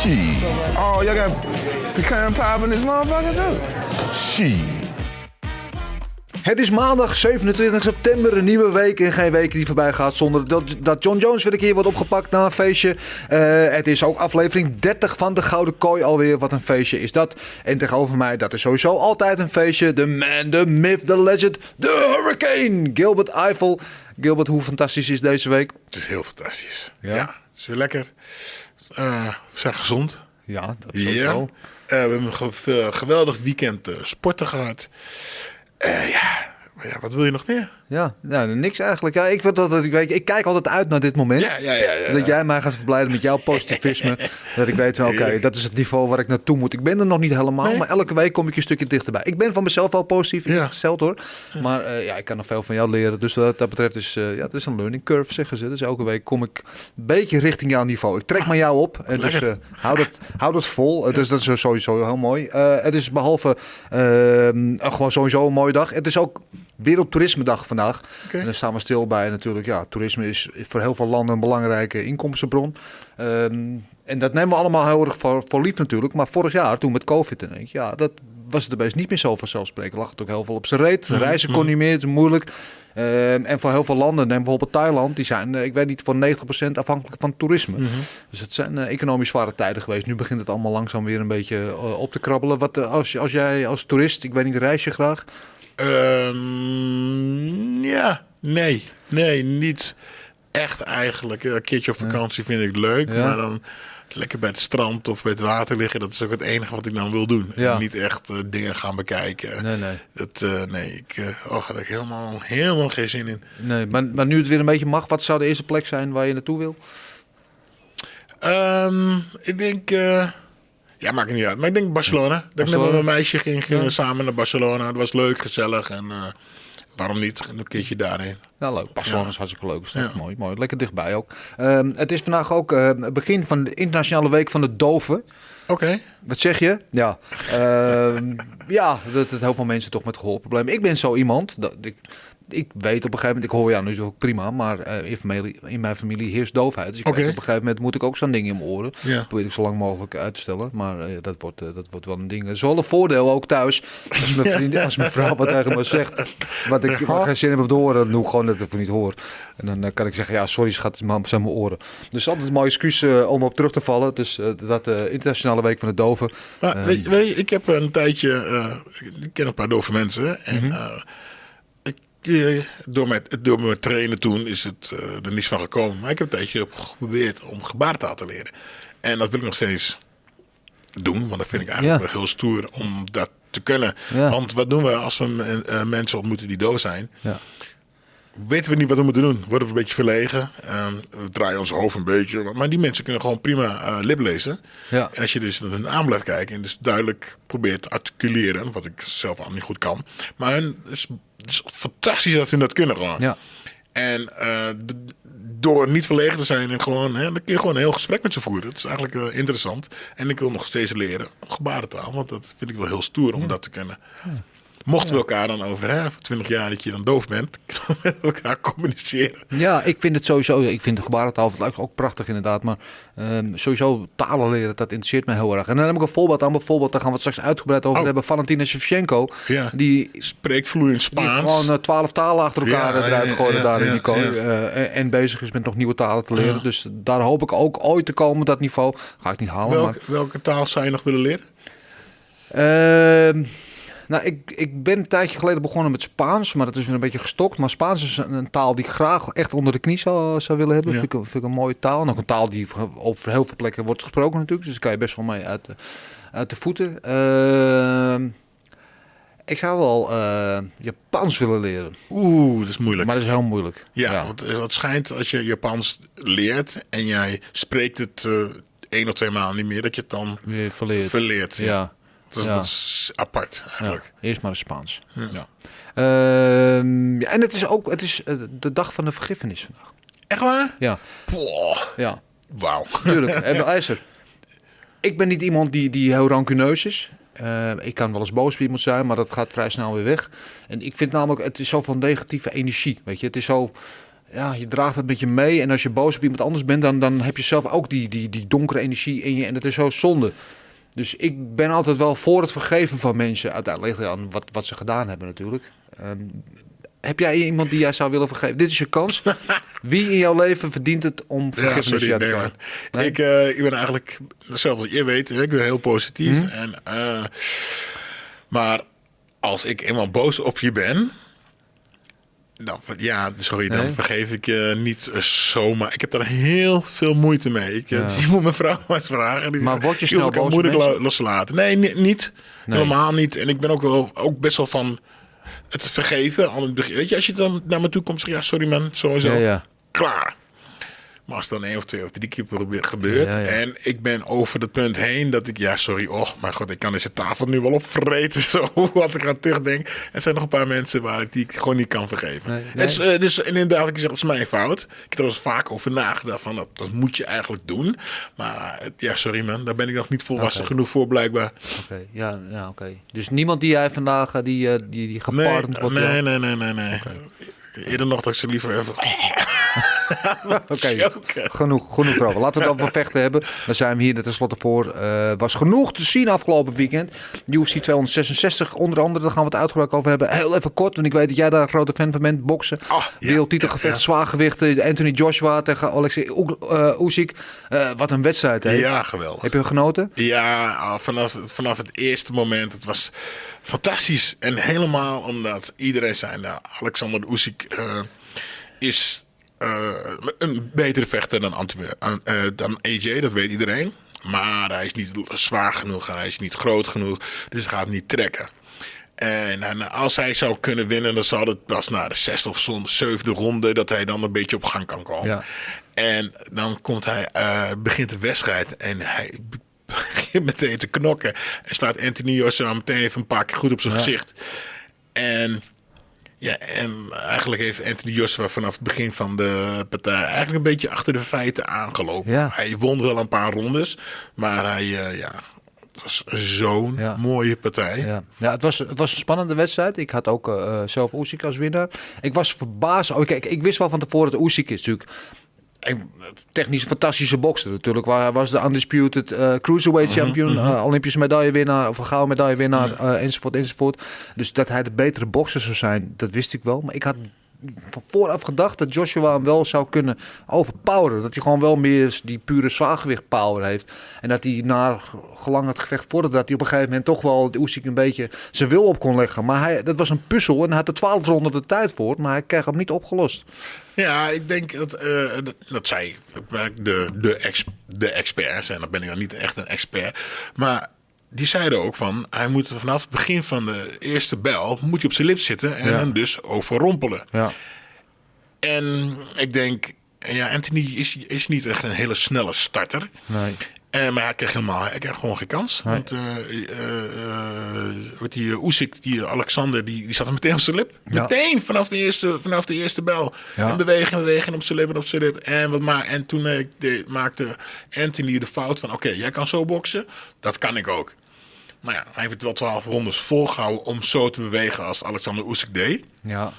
Shit. Oh, y'all got pecan pie in this motherfucker too? Shit. Het is maandag 27 september, een nieuwe week en geen week die voorbij gaat zonder dat, dat John Jones weer een keer wordt opgepakt na een feestje. Eh, het is ook aflevering 30 van de Gouden Kooi alweer, wat een feestje is dat. En tegenover mij, dat is sowieso altijd een feestje, de man, de myth, de legend, de hurricane, Gilbert Eiffel. Gilbert, hoe fantastisch is deze week? Het is heel fantastisch. Ja? Ja, het is weer lekker. We zijn gezond. Ja, dat Ja. sowieso. Eh, we hebben een ge- eh, geweldig weekend eh, sporten gehad. Eh, ja. maar ja, wat wil je nog meer? Ja, nou, niks eigenlijk. Ja, ik, vind dat, ik, weet, ik kijk altijd uit naar dit moment. Ja, ja, ja. ja. Dat jij mij gaat verblijden met jouw positivisme. dat ik weet van oké, dat is het niveau waar ik naartoe moet. Ik ben er nog niet helemaal, Nee. maar elke week kom ik een stukje dichterbij. Ik ben van mezelf wel positief Ja. ingesteld hoor. Maar eh, ja, ik kan nog veel van jou leren. Dus wat dat betreft is eh, ja, het is een learning curve, zeggen ze. Dus elke week kom ik een beetje richting jouw niveau. Ik trek maar jou op. En dus eh, hou, dat, hou dat vol. Dus dat is sowieso heel mooi. Het is behalve eh, gewoon sowieso een mooie dag. Het is ook Wereldtoerismedag vandaag. En daar staan we stil bij natuurlijk. Ja, toerisme is voor heel veel landen een belangrijke inkomstenbron. Ehm, en dat nemen we allemaal heel erg voor, voor lief natuurlijk. Maar vorig jaar, toen met COVID, denk ik, ja, dat was het opeens niet meer zo vanzelfsprekend. Lag het ook heel veel op zijn reet. Reizen kon niet meer, het is moeilijk. Ehm, en voor heel veel landen, neem bijvoorbeeld Thailand, die zijn, eh, ik weet niet, voor 90% afhankelijk van toerisme. Dus het zijn eh, economisch zware tijden geweest. Nu begint het allemaal langzaam weer een beetje eh, op te krabbelen. Wat, als, als jij als toerist, ik weet niet, reis je graag? Ehm, ja, nee. Nee, niet echt eigenlijk. Een keertje op vakantie vind ik leuk. Maar dan lekker bij het strand of bij het water liggen. Dat is ook het enige wat ik dan wil doen. Ja. En niet echt eh, dingen gaan bekijken. Nee, nee. Dat, eh, nee, ik eh oh, had ik helemaal, helemaal geen zin in. Nee, maar, maar nu het weer een beetje mag, wat zou de eerste plek zijn waar je naartoe wil? Ehm, ik denk... ja, maakt niet uit. Maar ik denk Barcelona. Dat ik Barcelona. met mijn meisje ging, gingen we samen naar Barcelona. Het was leuk, gezellig. En eh, waarom niet? Een keertje daarheen. Ja, leuk. Barcelona is hartstikke leuk. Ja. mooi, mooi. Lekker dichtbij ook. Ehm, het is vandaag ook het begin van de internationale week van de doven. Oké. Wat zeg je? Ja, Ehm, ja dat, dat heel veel mensen toch met gehoorproblemen. Ik ben zo iemand, dat ik, ik weet op een gegeven moment, ik hoor jou nu ook prima, maar eh, in, familie, in mijn familie heerst doofheid. Dus ik op een gegeven moment moet ik ook zo'n ding in mijn oren. Ja. Dat probeer ik zo lang mogelijk uit te stellen, maar eh, dat, wordt, eh, dat wordt wel een ding. Is wel een voordeel ook thuis. Als mijn, als mijn vrouw wat tegen me zegt, wat ik wat geen zin heb om te horen, dan doe ik gewoon dat ik het niet hoor. En dan kan ik zeggen, ja sorry schat, het zijn mijn oren. Dus altijd een mooi excuus om op terug te vallen. Dus dat internationale week van de doven. Weet, weet ik heb een tijdje, ik ken een paar dove mensen. En Mhm. Door, mijn, door mijn trainen toen is het eh, er niets van gekomen. Maar ik heb een tijdje geprobeerd om gebarentaal te leren. En dat wil ik nog steeds doen. Want dat vind ik eigenlijk Ja. wel heel stoer om dat te kunnen. Ja. Want wat doen we als we mensen ontmoeten die doof zijn? Ja. Weten we niet wat we moeten doen. Worden we een beetje verlegen. Ehm, we draaien ons hoofd een beetje. Maar die mensen kunnen gewoon prima eh lip lezen. Ja. En als je dus naar hun aan blijft kijken en dus duidelijk probeert te articuleren, wat ik zelf al niet goed kan. Maar hun, het, is, het is fantastisch dat hun dat kunnen gewoon. Ja. En eh, door niet verlegen te zijn en gewoon, hè, dan kun je gewoon een heel gesprek met ze voeren. Dat is eigenlijk eh, interessant. En ik wil nog steeds leren gebarentaal, want dat vind ik wel heel stoer om dat te kunnen. Mochten we elkaar dan over hè, 20 jaar dat je dan doof bent, kunnen we met elkaar communiceren. Ja, ik vind het sowieso. Ik vind de gebarentaal ook prachtig inderdaad. Maar ehm, sowieso talen leren, dat interesseert me heel erg. En dan heb ik een voorbeeld aan. Bijvoorbeeld, daar gaan we het straks uitgebreid over Oh. hebben. Valentina Shevchenko. Ja. Die, Spreekt vloeiend die Spaans. gewoon eh, twaalf talen achter elkaar Ja, eruit ja, gooien ja, daar in die kooi. Eh, en- en bezig is met nog nieuwe talen te leren. Dus daar hoop ik ook ooit te komen, dat niveau. Ga ik niet halen. maar- Welke, welke taal zou je nog willen leren? Ehm, nou, ik, ik ben een tijdje geleden begonnen met Spaans, maar dat is weer een beetje gestokt. Maar Spaans is een, een taal die ik graag echt onder de knie zou, zou willen hebben. Ja. Vind, ik, vind ik een mooie taal. Nog een taal die over heel veel plekken wordt gesproken natuurlijk. Dus daar kan je best wel mee uit de, uit de voeten. Ehm, ik zou wel eh, Japans willen leren, Oeh, dat is moeilijk. maar dat is heel moeilijk. Ja, want het schijnt als je Japans leert en jij spreekt het eh, één of twee maanden niet meer, dat je het dan Weer verleerd. verleert. Ja. Dat, is, Ja. dat is apart ja. eigenlijk. Eerst maar het Spaans. Ja. Ehm, ja, en het is ook het is, eh, de dag van de vergiffenis vandaag. Echt waar? Ja, Boah, ja. Wauw. Tuurlijk, en luister. Ik ben niet iemand die, die heel rancuneus is. Eh, ik kan wel eens boos op iemand zijn, maar dat gaat vrij snel weer weg. En ik vind namelijk, het is zo van negatieve energie. Weet je, het is zo. Ja, je draagt het met je mee. En als je boos op iemand anders bent, dan, dan heb je zelf ook die, die, die donkere energie in je. En dat is zo zonde. Dus ik ben altijd wel voor het vergeven van mensen. Uiteindelijk ligt het aan wat, wat ze gedaan hebben natuurlijk. Ehm, heb jij iemand die jij zou willen vergeven? Dit is je kans. Wie in jouw leven verdient het om vergiffenis ja, te krijgen? Nee? Ik, eh, ik ben eigenlijk, hetzelfde als je weet, hè, ik ben heel positief. Mhm. En, eh, maar als ik eenmaal boos op je ben, dan, ja, sorry, dan vergeef ik je niet eh, zomaar. Ik heb daar heel veel moeite mee. Ik, Ja. Je moet mijn vrouw maar eens vragen. Die Maar word je "Joh, snel boos moeilijk mensen?" lo- loslaten. Nee, ni- niet. Nee. Helemaal niet. En ik ben ook, wel, ook best wel van het vergeven. Het begin. Weet je, als je dan naar me toe komt, zeg je, ja, sorry man, sowieso Ja, ja. klaar. Maar als het dan één of twee of drie keer gebeurt. Ja, ja. En ik ben over het punt heen dat ik, ja, sorry, oh, maar god, ik kan deze tafel nu wel opvreten. Zo, als ik aan terugdenk. Er zijn nog een paar mensen waar ik die ik gewoon niet kan vergeven. Nee, Het is, eh, dus inderdaad, ik zeg, het is mijn fout. Ik heb er eens vaak over nagedacht van, dat, dat moet je eigenlijk doen. Maar ja, sorry man, daar ben ik nog niet volwassen genoeg voor blijkbaar. Oké, ja, ja oké. Dus niemand die jij vandaag eh, die, eh, die, die Nee, gepartend wordt. nee, nee, nee, nee, nee. Eerder nog dat ik ze liever even... Oké, genoeg, genoeg erover. Laten we het over vechten hebben. Daar zijn we hier er tenslotte voor. Eh was genoeg te zien afgelopen weekend. UFC 266 onder andere, daar gaan we het uitgebreid over hebben. Heel even kort, want ik weet dat jij daar een grote fan van bent. Boksen, Ah, ja, wereldtitelgevecht, ja, zwaargewichten. Anthony Joshua tegen Alexei Oeg- eh. Eh, wat een wedstrijd, hè? Ja, geweldig. Heb je genoten? Ja, al vanaf, vanaf het eerste moment. Het was fantastisch. En helemaal omdat iedereen zei, nou, Alexander eh, is eh, een betere vechter dan, eh, dan AJ, dat weet iedereen. Maar hij is niet zwaar genoeg, hij is niet groot genoeg, dus hij gaat niet trekken. En, en als hij zou kunnen winnen, dan zou het pas na de zesde of soms zevende ronde dat hij dan een beetje op gang kan komen. Ja. En dan komt hij, eh, begint de wedstrijd en hij begint meteen te knokken. En slaat Anthony Joshua meteen even een paar keer goed op zijn Ja. gezicht. En, ja, en eigenlijk heeft Anthony Joshua vanaf het begin van de partij eigenlijk een beetje achter de feiten aangelopen. Ja. Hij won wel een paar rondes, maar hij, eh, ja, het was zo'n Ja. mooie partij. Ja, ja het, was, het was een spannende wedstrijd. Ik had ook eh, zelf Usyk als winnaar. Ik was verbaasd. Oh, kijk, ik wist wel van tevoren dat Usyk is natuurlijk... Technisch fantastische bokser natuurlijk. Waar hij was de undisputed eh, cruiserweight champion, eh, Olympische medaillewinnaar of een gouden medaillewinnaar eh, enzovoort enzovoort. Dus dat hij de betere bokser zou zijn, dat wist ik wel. Maar ik had van vooraf gedacht dat Joshua hem wel zou kunnen overpoweren. Dat hij gewoon wel meer die pure zwaargewicht power heeft. En dat hij na gelang het gevecht vorderde, dat hij op een gegeven moment toch wel de Usyk een beetje zijn wil op kon leggen. Maar hij, dat was een puzzel en hij had er twaalf ronden de tijd voor. Maar hij kreeg hem niet opgelost. Ja, ik denk dat, eh, dat, dat zij de, de, ex, de experts, en dan ben ik dan niet echt een expert, maar die zeiden ook van, hij moet vanaf het begin van de eerste bel, moet hij op zijn lip zitten en Ja. hem dus overrompelen. Ja. En ik denk, ja, Anthony is, is niet echt een hele snelle starter. Nee. Eh, maar hij kreeg helemaal, hij kreeg gewoon geen kans. Nee. Want eh eh, die Oesik, die Alexander, die, die zat meteen op zijn lip. Ja. Meteen vanaf de eerste, vanaf de eerste bel. Ja. En bewegen, bewegen op zijn lip en op zijn lip. En, wat maar, en toen de- maakte Anthony de fout van, oké, jij kan zo boksen, dat kan ik ook. Nou ja, hij heeft het wel twaalf rondes volgehouden om zo te bewegen als Alexander Oesik deed. Ja.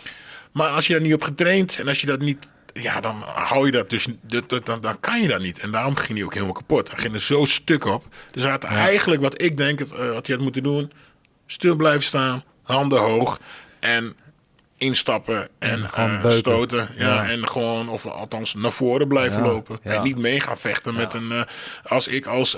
Maar als je daar niet op getraind en als je dat niet, ja, dan hou je dat dus, dat, dat, dan, dan kan je dat niet. En daarom ging hij ook helemaal kapot. Hij ging er zo stuk op. Dus hij had eigenlijk wat ik denk, het, eh, wat hij had moeten doen, stil blijven staan, handen hoog en instappen en, eh, stoten. Ja, Ja. En gewoon, of althans naar voren blijven Ja, lopen. En niet mee gaan vechten met een, eh, als ik als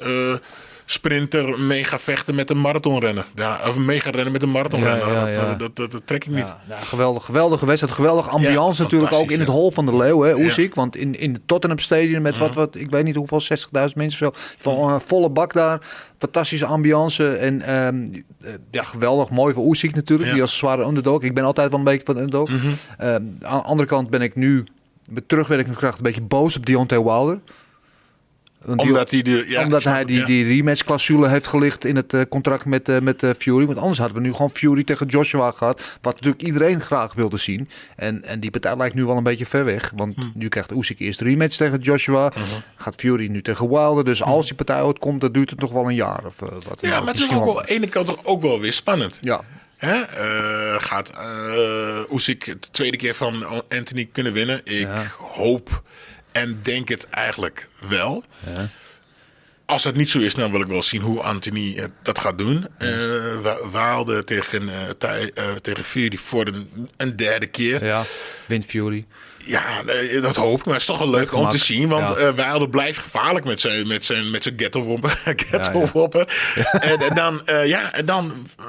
sprinter mee ga vechten met een marathonrenner. Ja, of mee ga rennen met een marathonrenner. Ja, ja, Dat, eh, Dat, dat, dat trek ik niet. Ja, geweldig, geweldige wedstrijd. Geweldige ambiance natuurlijk ook in het hol van de Leeuw. Hè, Oezik. Want in, in het Tottenham Stadium met wat, wat, ik weet niet hoeveel, 60.000 mensen of zo. Van een volle bak daar. Fantastische ambiance. En ehm, eh, ja, geweldig. Mooi voor Oezik natuurlijk. Die als zware underdog. Ik ben altijd wel een beetje van de underdog. Ehm, aan de andere kant ben ik nu met terugwerkende kracht een beetje boos op Deontay Wilder. Want die- Omdat hij ja, omdat die, die rematch-clausule heeft gelicht in het eh, contract met, eh, met eh, Fury. Want anders hadden we nu gewoon Fury tegen Joshua gehad. Wat natuurlijk iedereen graag wilde zien. En, en die partij lijkt nu wel een beetje ver weg. Want Hm. nu krijgt Usyk eerst rematch tegen Joshua. Uh-huh. Gaat Fury nu tegen Wilder. Dus als die partij uitkomt, dan duurt het nog wel een jaar of wat. Ja, maar het is ook wel aan de ene kant ook wel weer spannend. Ja. Hè? Gaat Usyk de tweede keer van Anthony kunnen winnen? Ik Ja. hoop en denk het eigenlijk wel. Als dat niet zo is, dan wil ik wel zien hoe Anthony eh, dat gaat doen. Eh Wa- Waalde tegen, eh, eh, tegen Fury voor een, een derde keer. Ja, wint Fury. Ja, dat hoop ik. Maar het is toch wel leuk om te zien. Want Ja. eh Wilder blijft gevaarlijk met zijn, met zijn, met zijn ghetto-wopper. ghetto-wopper. En, en dan, eh, ja, en dan eh,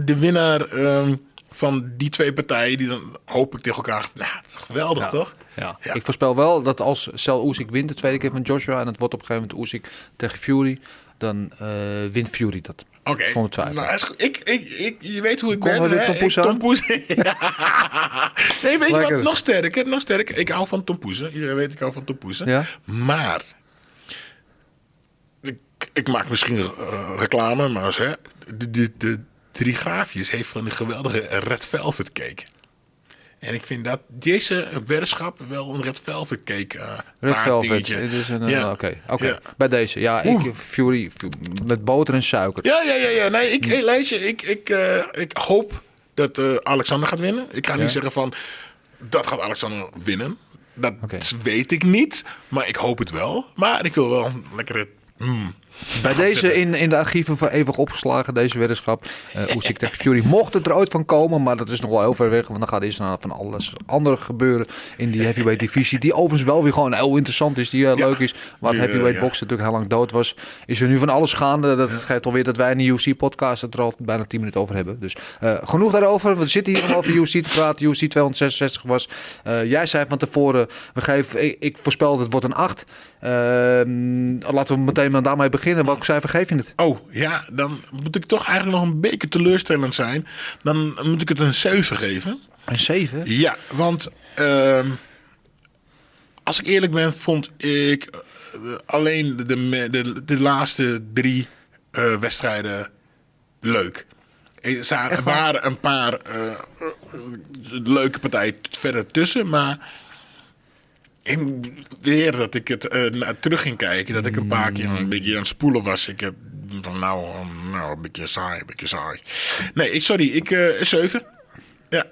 de winnaar ehm, van die twee partijen. Die dan hoop ik tegen elkaar. Nou, geweldig Ja. toch? Ja. Ja. Ik voorspel wel dat als Cel Usyk wint de tweede keer van Joshua... en het wordt op een gegeven moment Usyk tegen Fury... dan eh, wint Fury dat. Oké. Zonder twijfel. Nou, is goed. ik, ik, ik, je weet hoe ik Komen ben. hè? Tom Poes Ik- Tom aan? Poes. Nee, weet je wat? Nog sterker, nog sterker. Ik hou van Tom Poes. Iedereen weet ik hou van Tom Poes. Ja? Maar... Ik, ik maak misschien eh, reclame, maar hè, de, de, de drie graafjes heeft van die geweldige Red Velvet cake. En ik vind dat deze weddenschap wel een Red Velvet cake uh, Red Velvet. Het is een, eh, Oké, oké. Ja. bij deze. Ja, ik. Fury met boter en suiker. Ja, ja, ja, ja. Nee, ik, hey, luister, ik, ik, eh, ik hoop dat eh, Alexander gaat winnen. Ik ga Ja. niet zeggen van dat gaat Alexander winnen. Dat weet ik niet, maar ik hoop het wel. Maar ik wil wel een lekkere. mm. Bij deze in, in de archieven voor eeuwig opgeslagen, deze weddenschap. Uh, Usyk tegen Fury. Mocht het er ooit van komen, maar dat is nog wel heel ver weg. Want dan gaat eerst naar van alles andere gebeuren in die heavyweight divisie. Die overigens wel weer gewoon heel interessant is. Die uh, Ja. leuk is. Waar Ja, heavyweight ja. boksen natuurlijk heel lang dood was. Is er nu van alles gaande. Dat geeft alweer dat wij in de UFC podcast het er al bijna 10 minuten over hebben. Dus uh, genoeg daarover. We zitten hier om over UFC te praten. UFC 266 was. Uh, jij zei van tevoren, we geven, ik, ik voorspel het wordt een 8. laten we meteen maar daarmee beginnen. Welk cijfer geef je het? Oh ja, dan moet ik toch eigenlijk nog een beetje teleurstellend zijn. Dan moet ik het een 7 geven. Een 7? Ja, want ehm, als ik eerlijk ben, vond ik eh, alleen de, de, de, de laatste drie eh, wedstrijden leuk. Er waren een paar eh, leuke partijen verder tussen, maar in, weer dat ik het eh, naar terug ging kijken, dat ik een paar keer een beetje aan het spoelen was. Ik heb van nou, nou een beetje saai, een beetje saai. Nee, ik- sorry, ik eh 7. Ja.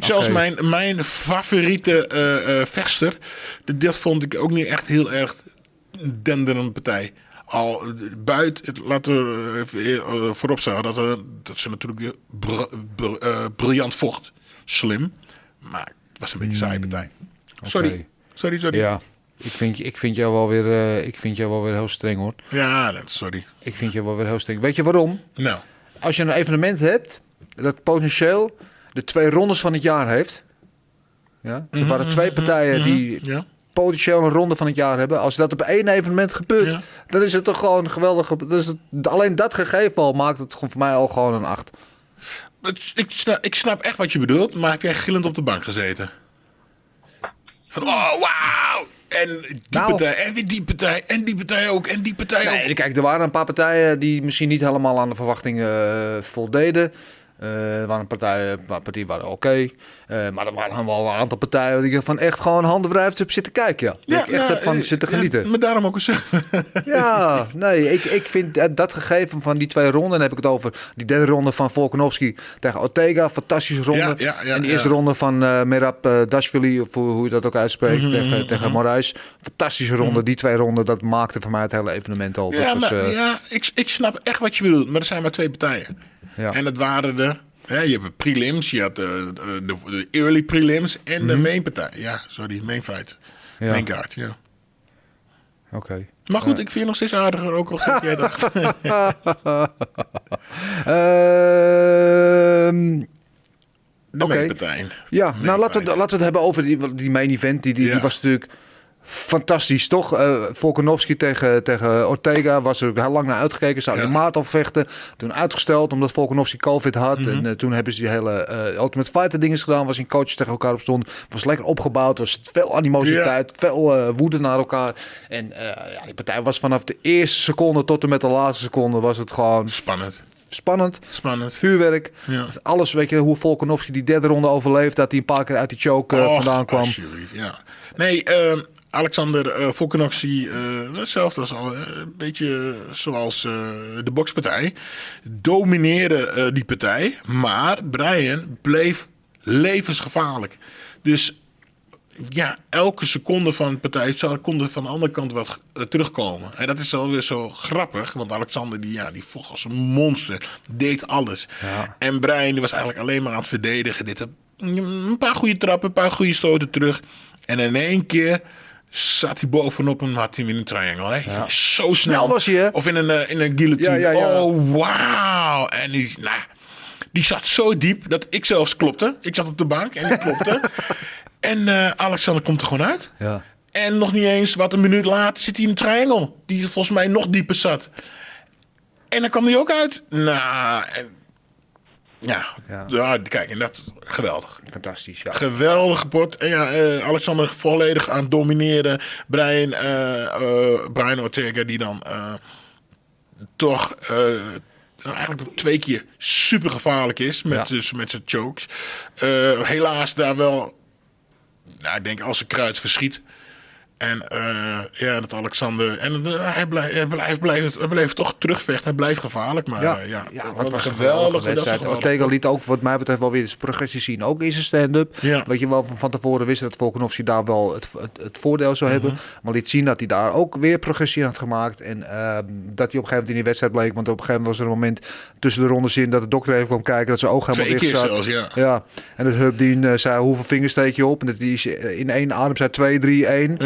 Zelfs oké. mijn, mijn favoriete eh eh vechter, dat vond ik ook niet echt heel erg denderende partij. Al buiten, het, laten we voorop zeggen dat, dat ze natuurlijk weer br- br- briljant vocht. Slim, maar het was een beetje een saaie partij. Sorry. Sorry, sorry. Ja. Ik vind, ik, vind jou wel weer, eh, ik vind jou wel weer heel streng hoor. Ja, sorry. Ik vind jou wel weer heel streng. Weet je waarom? Nou, Als je een evenement hebt dat potentieel de twee rondes van het jaar heeft. Ja? Er waren twee partijen die ja. potentieel een ronde van het jaar hebben. Als dat op één evenement gebeurt, Ja. dan is het toch gewoon geweldig. Dat is het, alleen dat gegeven al maakt het voor mij al gewoon een 8. Het- Ik snap, ik snap echt wat je bedoelt, maar heb jij gillend op de bank gezeten? Van, oh, wauw! En die Nou. partij, en weer die partij, en die partij ook, en die partij ook. Nee, kijk, er waren een paar partijen die misschien niet helemaal aan de verwachtingen eh, voldeden. Eh, er waren partijen, paar partijen waren oké. Eh, maar er waren wel een aantal partijen die ik van echt gewoon handenwrijft heb zitten kijken. Ja. Die ik echt nou, heb van eh, zitten ja, genieten. maar daarom ook een zeven. Ja, nee, ik, ik vind dat- gegeven van die twee ronden, dan heb ik het over die derde ronde van Volkanovski tegen Ortega, fantastische ronde. Ja, ja, ja, en de ja. eerste ronde van eh Merab eh, Dashvili, of hoe hoe je dat ook uitspreekt, Mhm, tegen, tegen Moraes. Fantastische ronde, die twee ronden, dat maakte voor mij het hele evenement al. Ja, maar, eh, ja ik, ik snap echt wat je bedoelt, maar er zijn maar twee partijen. Ja. En het waren de, hè, je hebt de prelims, je had de, de, early prelims en de main partij. Ja, sorry, main fight. Mhm. Ja. Main card, ja. Oké. Maar goed, ik vind je nog steeds aardiger, ook al jij dat. Ehm, De partij. Ja, Main nou laten we, laten we het hebben over die, die main event. Die, die, Ja. die was natuurlijk Fantastisch, toch? Uh, Volkanovski tegen, tegen Ortega was er heel lang naar uitgekeken. Zou in maart al vechten. Toen uitgesteld omdat Volkanovski COVID had. Mhm. En uh, toen hebben ze die hele uh, Ultimate Fighter dingen gedaan. Was in coaches tegen elkaar op stond. Was lekker opgebouwd. Was veel animositeit. Veel woede naar elkaar. En ja, die partij was vanaf de eerste seconde tot en met de laatste seconde was het gewoon... Spannend. Spannend. Spannend. Vuurwerk. Ja. Alles, weet je, hoe Volkanovski die derde ronde overleeft. Dat hij een paar keer uit die choke vandaan kwam. Ja. Nee, uh, Alexander uh, Volkanovski, uh, hetzelfde als al, een beetje zoals uh, de bokspartij. Domineerde die partij, maar Brian bleef levensgevaarlijk. Dus ja, elke seconde van de partij zou, kon er van de andere kant wat terugkomen. En dat is alweer zo grappig, want Alexander die, ja, die vocht als een monster, deed alles. Ja. En Brian die was eigenlijk alleen maar aan het verdedigen. Dit, een paar goede trappen, een paar goede stoten terug. En in één keer zat hij bovenop en had hij in een triangle. Hè? Ja. Zo snel. Snel was hij, hè? Of in een, uh, in een guillotine. Ja, ja, ja. Oh, wauw. En die, nou, die zat zo diep dat ik zelfs klopte. Ik zat op de bank en ik klopte. en uh, Alexander komt er gewoon uit. Ja. En nog niet eens wat een minuut later zit hij in een triangle. Die volgens mij nog dieper zat. En dan kwam hij ook uit. Nou, en ja, Ja. ja. kijk, en dat geweldig. Fantastisch, ja. Geweldige pot. En ja, eh, Alexander volledig aan het domineren. Brian, eh, eh, Brian Ortega die dan toch eigenlijk twee keer super gevaarlijk is met, Ja. dus met zijn chokes. Helaas daar wel, nou, ik denk als een kruid verschiet. En eh, ja, dat Alexander. En eh, hij, blijft, hij, blijft, blijft, hij blijft toch terugvechten. Hij blijft gevaarlijk. Maar Ja, ja, ja, ja wat wat een geweldige dat wedstrijd. Ortega liet ook wat mij betreft wel weer zijn progressie zien. Ook in zijn stand-up. Ja. Weet je wel, van, van tevoren wist dat Volkanovski daar wel het, het, het voordeel zou Mhm. hebben. Maar liet zien dat hij daar ook weer progressie in had gemaakt. En ehm, dat hij op een gegeven moment in die wedstrijd bleek. Want op een gegeven moment was er een moment tussen de rondes in dat de dokter even kwam kijken. Dat zijn oog helemaal dicht zat. zelfs, ja. Ja, en het Hubdien eh, zei hoeveel vingers steek je op? En dat die is, eh, in één adem zei 2, 3, 1.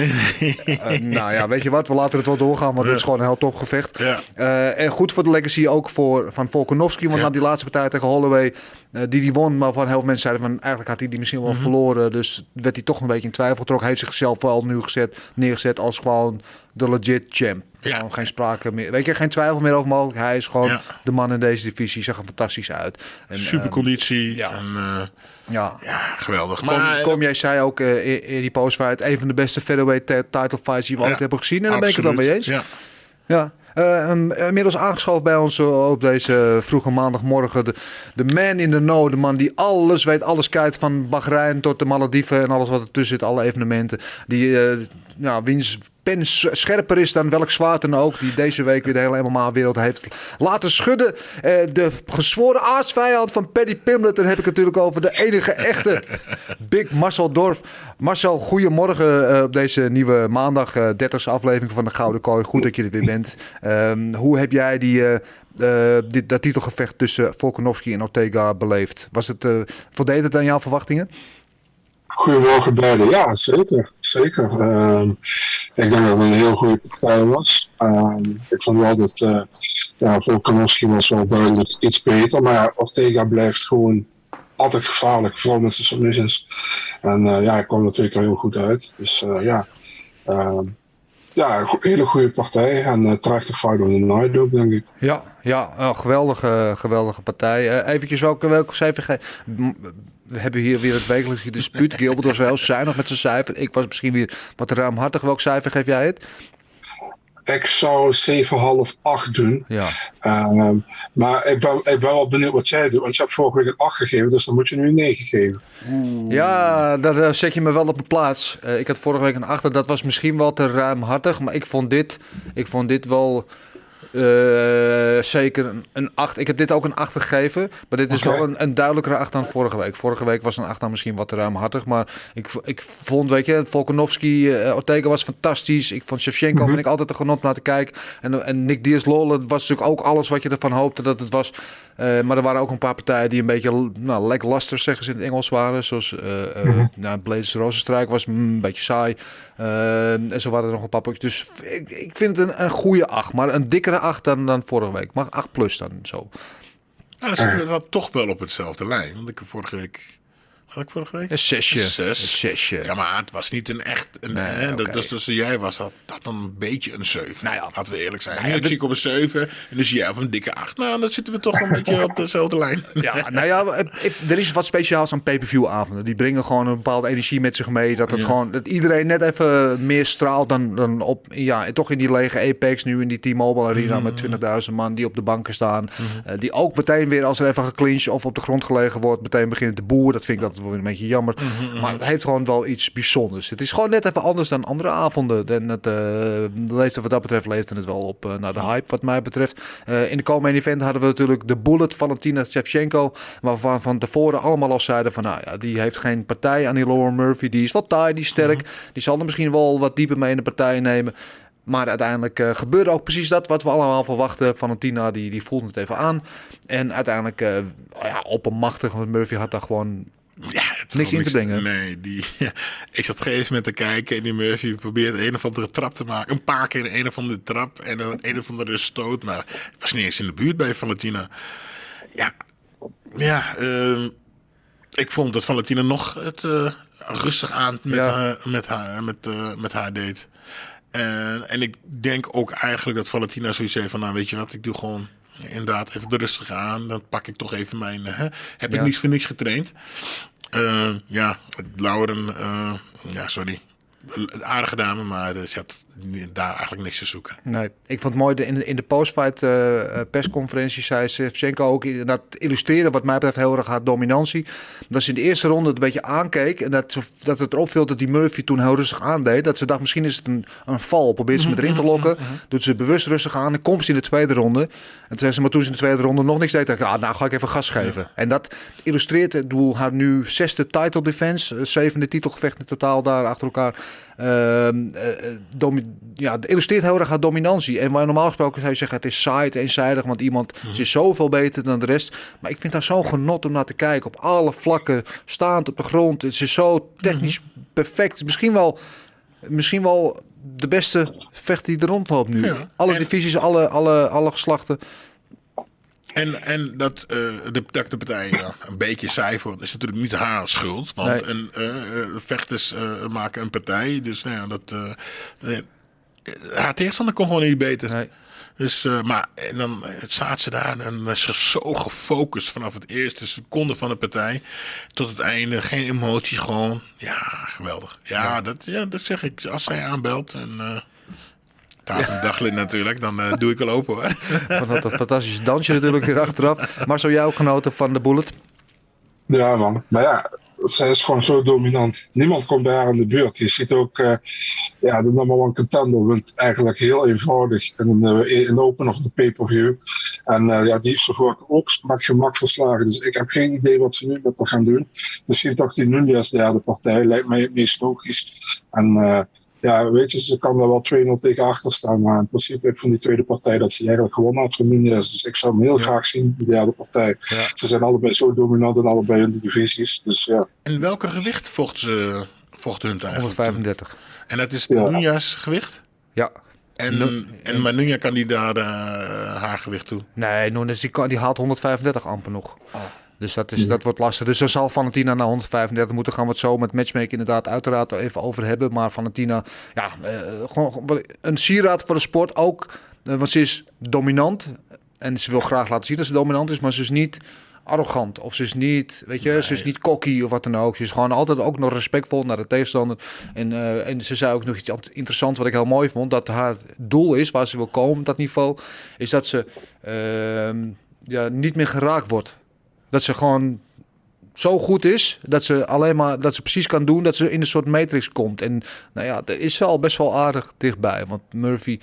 Eh, nou ja, weet je wat? We laten het wel doorgaan, want het is gewoon een heel topgevecht. Eh, en goed voor de legacy ook voor, van Volkanovski. Want na die laatste partij tegen Holloway, eh, die die won, maar van heel veel mensen zeiden van eigenlijk had hij die misschien wel Mhm. verloren. Dus werd hij toch een beetje in twijfel getrokken. Hij heeft zichzelf wel nu gezet, neergezet als gewoon de legit champ. Ja. Gewoon geen sprake meer. Weet je, geen twijfel meer over mogelijk. Hij is gewoon Ja. de man in deze divisie. Zag er fantastisch uit. En, Super ehm, ja. En, ja. ja, geweldig. Kom, Maar kom, jij zei ook eh, in, in die postfight, een van de beste featherweight ti- title fights die we Ja, ooit hebben gezien. En daar ben ik het wel mee eens. Ja. Ja. Eh, um, inmiddels aangeschoven bij ons eh, op deze vroege maandagmorgen. De, de man in the know. De man die alles weet, alles kijkt. Van Bahrein tot de Malediven en alles wat ertussen zit. Alle evenementen. Die, ja, wiens pen scherper is dan welk zwaard dan ook. Die deze week weer de hele MMA-wereld heeft laten schudden. Eh, de gezworen aardsvijand van Paddy Pimlet. Dan heb ik het natuurlijk over de enige echte Big Marcel Dorf. Marcel, goedemorgen eh, op deze nieuwe maandag. eh 30e aflevering van de Gouden Kooi. Goed dat je er weer bent. Ehm, hoe heb jij die, eh, dit, dat titelgevecht tussen Volkanovski en Ortega beleefd? Was het, voldeed het aan jouw verwachtingen? Goedemorgen beiden. Ja, zeker. zeker. Ehm, ik denk dat het een heel goede partij was. Ehm, ik vond wel dat uh, ja, Volkanovski was wel duidelijk iets beter. Maar Ortega blijft gewoon altijd gevaarlijk. Vooral met zijn submissions. En uh, ja, hij kwam keer heel goed uit. Dus uh, ja, ehm, ja, een hele goede partij. En uh, de fight of the night ook, denk ik. Ja, ja oh, geweldige, geweldige partij. Uh, eventjes welke, welke cijfer We hebben hier weer het wekelijkse dispuut. Gilbert was wel zuinig met zijn cijfer. Ik was misschien weer wat ruimhartig. Welk cijfer geef jij het? Ik zou 7,5, 8 doen. Ja. Um, maar ik ben, ik ben wel benieuwd wat jij doet. Want je hebt vorige week een 8 gegeven, dus dan moet je nu een 9 geven. Ja, daar uh, zet je me wel op mijn plaats. Uh, ik had vorige week een 8. Dat was misschien wel te ruimhartig. Maar ik vond dit, ik vond dit wel... Uh, zeker een 8. Ik heb dit ook een 8 gegeven. Maar dit is okay. wel een, een duidelijkere 8 dan vorige week. Vorige week was een 8 dan misschien wat te ruimhartig. Maar ik, ik vond, weet je, Volkanovski, uh, Ortega was fantastisch. Ik vond Shevchenko, mm -hmm. vind ik altijd een genot naar te kijken. En, en Nick Diaz-Lol, was natuurlijk ook alles wat je ervan hoopte dat het was. Uh, maar er waren ook een paar partijen die een beetje nou, lackluster, zeggen ze in het Engels, waren. Zoals uh, uh, mm -hmm. nou, Rozenstruik was mm, een beetje saai. en zo waren er nog een paar potjes. Dus ik, ik vind het een, een goede 8. Maar een dikkere 8 dan, dan vorige week. Maar 8 plus dan zo. Nou, dan zitten we dan toch wel op hetzelfde lijn. Want ik heb vorige week had ik vorige week? Een zesje. Een zes. Een zesje. Ja, maar het was niet een echt... Een, Nee, hè, dat, dus jij was dat, dat dan een beetje een 7. Nou ja. Laten we eerlijk zijn. Nou nu zie ik op een 7 en dan zie jij op een dikke 8. Nou, dan zitten we toch een beetje op dezelfde lijn. Ja, nou ja, er is wat speciaals aan pay-per-view avonden. Die bringen gewoon een bepaalde energie met zich mee. Dat, het gewoon, dat iedereen net even meer straalt dan, dan op, ja, toch in die lege Apex nu in die T-Mobile Arena met 20.000 man die op de banken staan. Eh, die ook meteen weer als er even geclinched of op de grond gelegen wordt, meteen beginnen te boeren. Dat vind ik altijd wel weer een beetje jammer. Maar het heeft gewoon wel iets bijzonders. Het is gewoon net even anders dan andere avonden. En het, eh leefde wat dat betreft leefde het wel op eh, naar de hype wat mij betreft. Eh, in de komende event hadden we natuurlijk de Bullet Valentina Shevchenko. Waarvan van tevoren allemaal al zeiden van nou ja, die heeft geen partij aan die Lauren Murphy. Die is wat taai, die is sterk. Die zal er misschien wel wat dieper mee in de partij nemen. Maar uiteindelijk eh, gebeurde ook precies dat wat we allemaal verwachten. Valentina die, die voelde het even aan. En uiteindelijk eh ja, oppermachtig. Want Murphy had daar gewoon Ja, Niks in te brengen. Nee, die, ik zat op een gegeven moment te kijken en die Murphy probeert een of andere trap te maken. Een paar keer een of andere trap en een, een of andere stoot. Maar ik was niet eens in de buurt bij Valentina. Ja, ja ehm, ik vond dat Valentina nog het eh, rustig aan met, Ja. haar, met, haar, met, eh, met haar deed. En, en ik denk ook eigenlijk dat Valentina zoiets heeft van, nou weet je wat, ik doe gewoon inderdaad even de rustig aan. Dan pak ik toch even mijn, eh, heb ik niets voor niks getraind. Eh, ja, Lauren, eh, ja sorry, aardige dame, maar eh, ze had daar eigenlijk niks te zoeken. Nee, ik vond het mooi, de, in, de- in de post-fight eh, eh, persconferentie zei Shevchenko ook, dat illustreren wat mij betreft heel erg haar dominantie. Dat ze in de eerste ronde het een beetje aankeek en dat, ze, dat het erop viel dat die Murphy toen heel rustig aandeed. Dat ze dacht, misschien is het een, een val, probeert ze met erin te lokken. Doet ze bewust rustig aan en komt ze in de tweede ronde. En toen zei ze, maar toen ze in de tweede ronde nog niks deed, dacht ik, ah, nou ga ik even gas geven. En dat illustreert, ik bedoel, haar nu zesde title defense, zevende titelgevecht in totaal daar achter elkaar. Ehm, eh, eh, ja, het illustreert heel erg haar dominantie. En waar normaal gesproken zou je zeggen, het is saai, het eenzijdig, want iemand ze is zoveel beter dan de rest. Maar ik vind haar zo'n genot om naar te kijken. Op alle vlakken, staand op de grond. Het is zo technisch perfect. Misschien wel, misschien wel de beste vecht die er rondloopt nu. Ja. Alle En- divisies, alle, alle, alle geslachten. En, en dat, eh, de, dat de partij ja, een beetje saai wordt, is natuurlijk niet haar schuld. Want Nee. een, eh, eh, vechters maken een partij. Dus nou ja, dat, haar tegenstander kon gewoon niet beter. Nee. Dus, maar en dan staat ze daar en is ze zo gefocust vanaf het eerste seconde van de partij tot het einde. Geen emoties, gewoon. Ja, geweldig. Ja, Dat, ja dat zeg ik. Als zij aanbelt en... Taaf een daglid natuurlijk, dan eh, doe ik wel open hoor. Van dat, dat fantastische dansje natuurlijk weer achteraf. Maar zou jij ook genoten van de bullet? Ja, man. Maar ja, zij is gewoon zo dominant. Niemand komt bij haar in de buurt. Je ziet ook, eh, ja, de number one contender wint eigenlijk heel eenvoudig in, uh, in open of de pay-per-view. En eh, ja, die heeft ze gewoon ook met gemak verslagen. Dus ik heb geen idee wat ze nu met haar gaan doen. Misschien toch die Nunez derde partij, lijkt mij het meest logisch. En eh, ja, weet je, ze kan er wel 2-0 tegen achter staan. Maar in principe ik van die tweede partij dat ze eigenlijk gewonnen had van Nunez. Dus ik zou hem heel graag zien, die derde partij. Ja. Ze zijn allebei zo dominant in allebei hun divisies. Dus ja. En welke gewicht vocht, ze, vocht hun eigenlijk? 135. En dat is Ja. Nunja's gewicht? Ja. En, Nu- en maar Nunja kan die daar eh, haar gewicht toe? Nee, Nunes die, kan- die haalt 135 amper nog. Dus dat, is, dat wordt lastig. Dus dan zal Valentina naar 135 moeten gaan. We het zo met matchmaking inderdaad uiteraard even over hebben. Maar Valentina, ja, eh, gewoon gewoon een sieraad voor de sport ook. eh, want ze is dominant. En ze wil graag laten zien dat ze dominant is. Maar ze is niet arrogant. Of ze is niet, weet je, ze is niet cocky of wat dan ook. Ze is gewoon altijd ook nog respectvol naar de tegenstander. En, eh, en ze zei ook nog iets interessants wat ik heel mooi vond. Dat haar doel is, waar ze wil komen op dat niveau, is dat ze ehm, ja, niet meer geraakt wordt. Dat ze gewoon zo goed is dat ze alleen maar dat ze precies kan doen dat ze in een soort matrix komt. En nou ja, er is ze al best wel aardig dichtbij. Want Murphy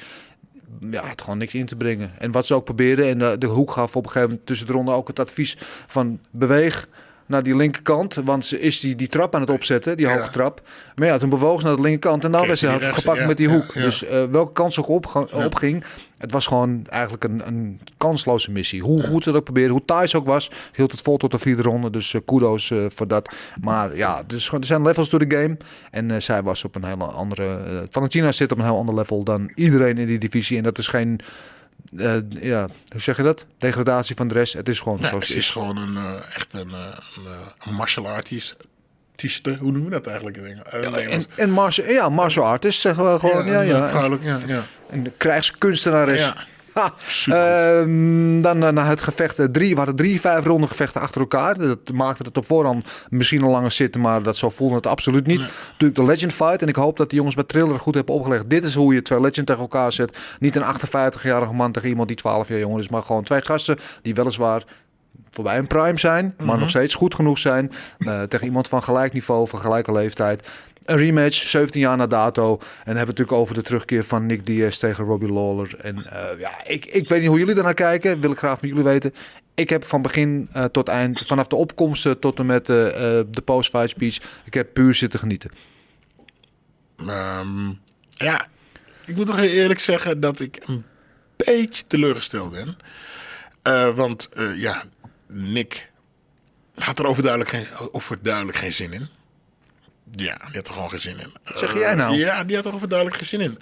ja, had gewoon niks in te brengen. En wat ze ook probeerde, en de, de hoek gaf op een gegeven moment tussen de ronde ook het advies van beweeg naar die linkerkant. Want ze is die, die trap aan het opzetten, die Ja. hoge trap. Maar ja, toen bewoog ze naar de linkerkant en dan Kreeg werd ze gepakt ja, met die hoek. ja. Dus eh, welke kans ook op, opging, het was gewoon eigenlijk een, een kansloze missie. Hoe goed ze het ook probeerde, hoe taai ze ook was, hield het vol tot de vierde ronde. Dus eh, kudos eh, voor dat. Maar ja, dus, gewoon- er zijn levels door de game. En eh, zij was op een hele andere... Valentina zit op een heel ander level dan iedereen in die divisie. En dat is geen... ja, hoe zeg je dat? Degradatie van de rest. Het is gewoon Nee, zoals het het is is. gewoon een, echt een, een, eh, een martial artist. Artiesten, hoe noem je dat eigenlijk? Uh, en, en martial, ja, martial artist zeggen we gewoon. Ja, ja, ja. ja, ja. En de krijgskunstenares. Ja. Ha, ehm, dan uh, naar het gevecht. Uh, drie, we hadden drie, vijf ronde gevechten achter elkaar. Dat maakte het op voorhand misschien een langer zitten, maar dat zo voelde het absoluut niet. Nee. Natuurlijk de Legend Fight. En ik hoop dat de jongens bij Triller goed hebben opgelegd. Dit is hoe je twee Legend tegen elkaar zet. Niet een 58-jarige man tegen iemand die 12 jaar jonger is, maar gewoon twee gasten die weliswaar voorbij een prime zijn, maar Mhm. nog steeds goed genoeg zijn. Uh, tegen iemand van gelijk niveau, van gelijke leeftijd. Een rematch, 17 jaar na dato. En dan hebben we het natuurlijk over de terugkeer van Nick Diaz tegen Robbie Lawler. En uh, ja, ik, ik weet niet hoe jullie daarnaar kijken. Wil ik graag van jullie weten. Ik heb van begin uh, tot eind, vanaf de opkomsten tot en met uh, de post-fight speech, ik heb puur zitten genieten. Um, ja, ik moet toch heel eerlijk zeggen dat ik een beetje teleurgesteld ben. Uh, want uh, ja, Nick had er overduidelijk geen, overduidelijk geen zin in. Ja, die had er gewoon geen zin in. Wat zeg jij nou? Uh, ja, die had er overduidelijk geen zin in.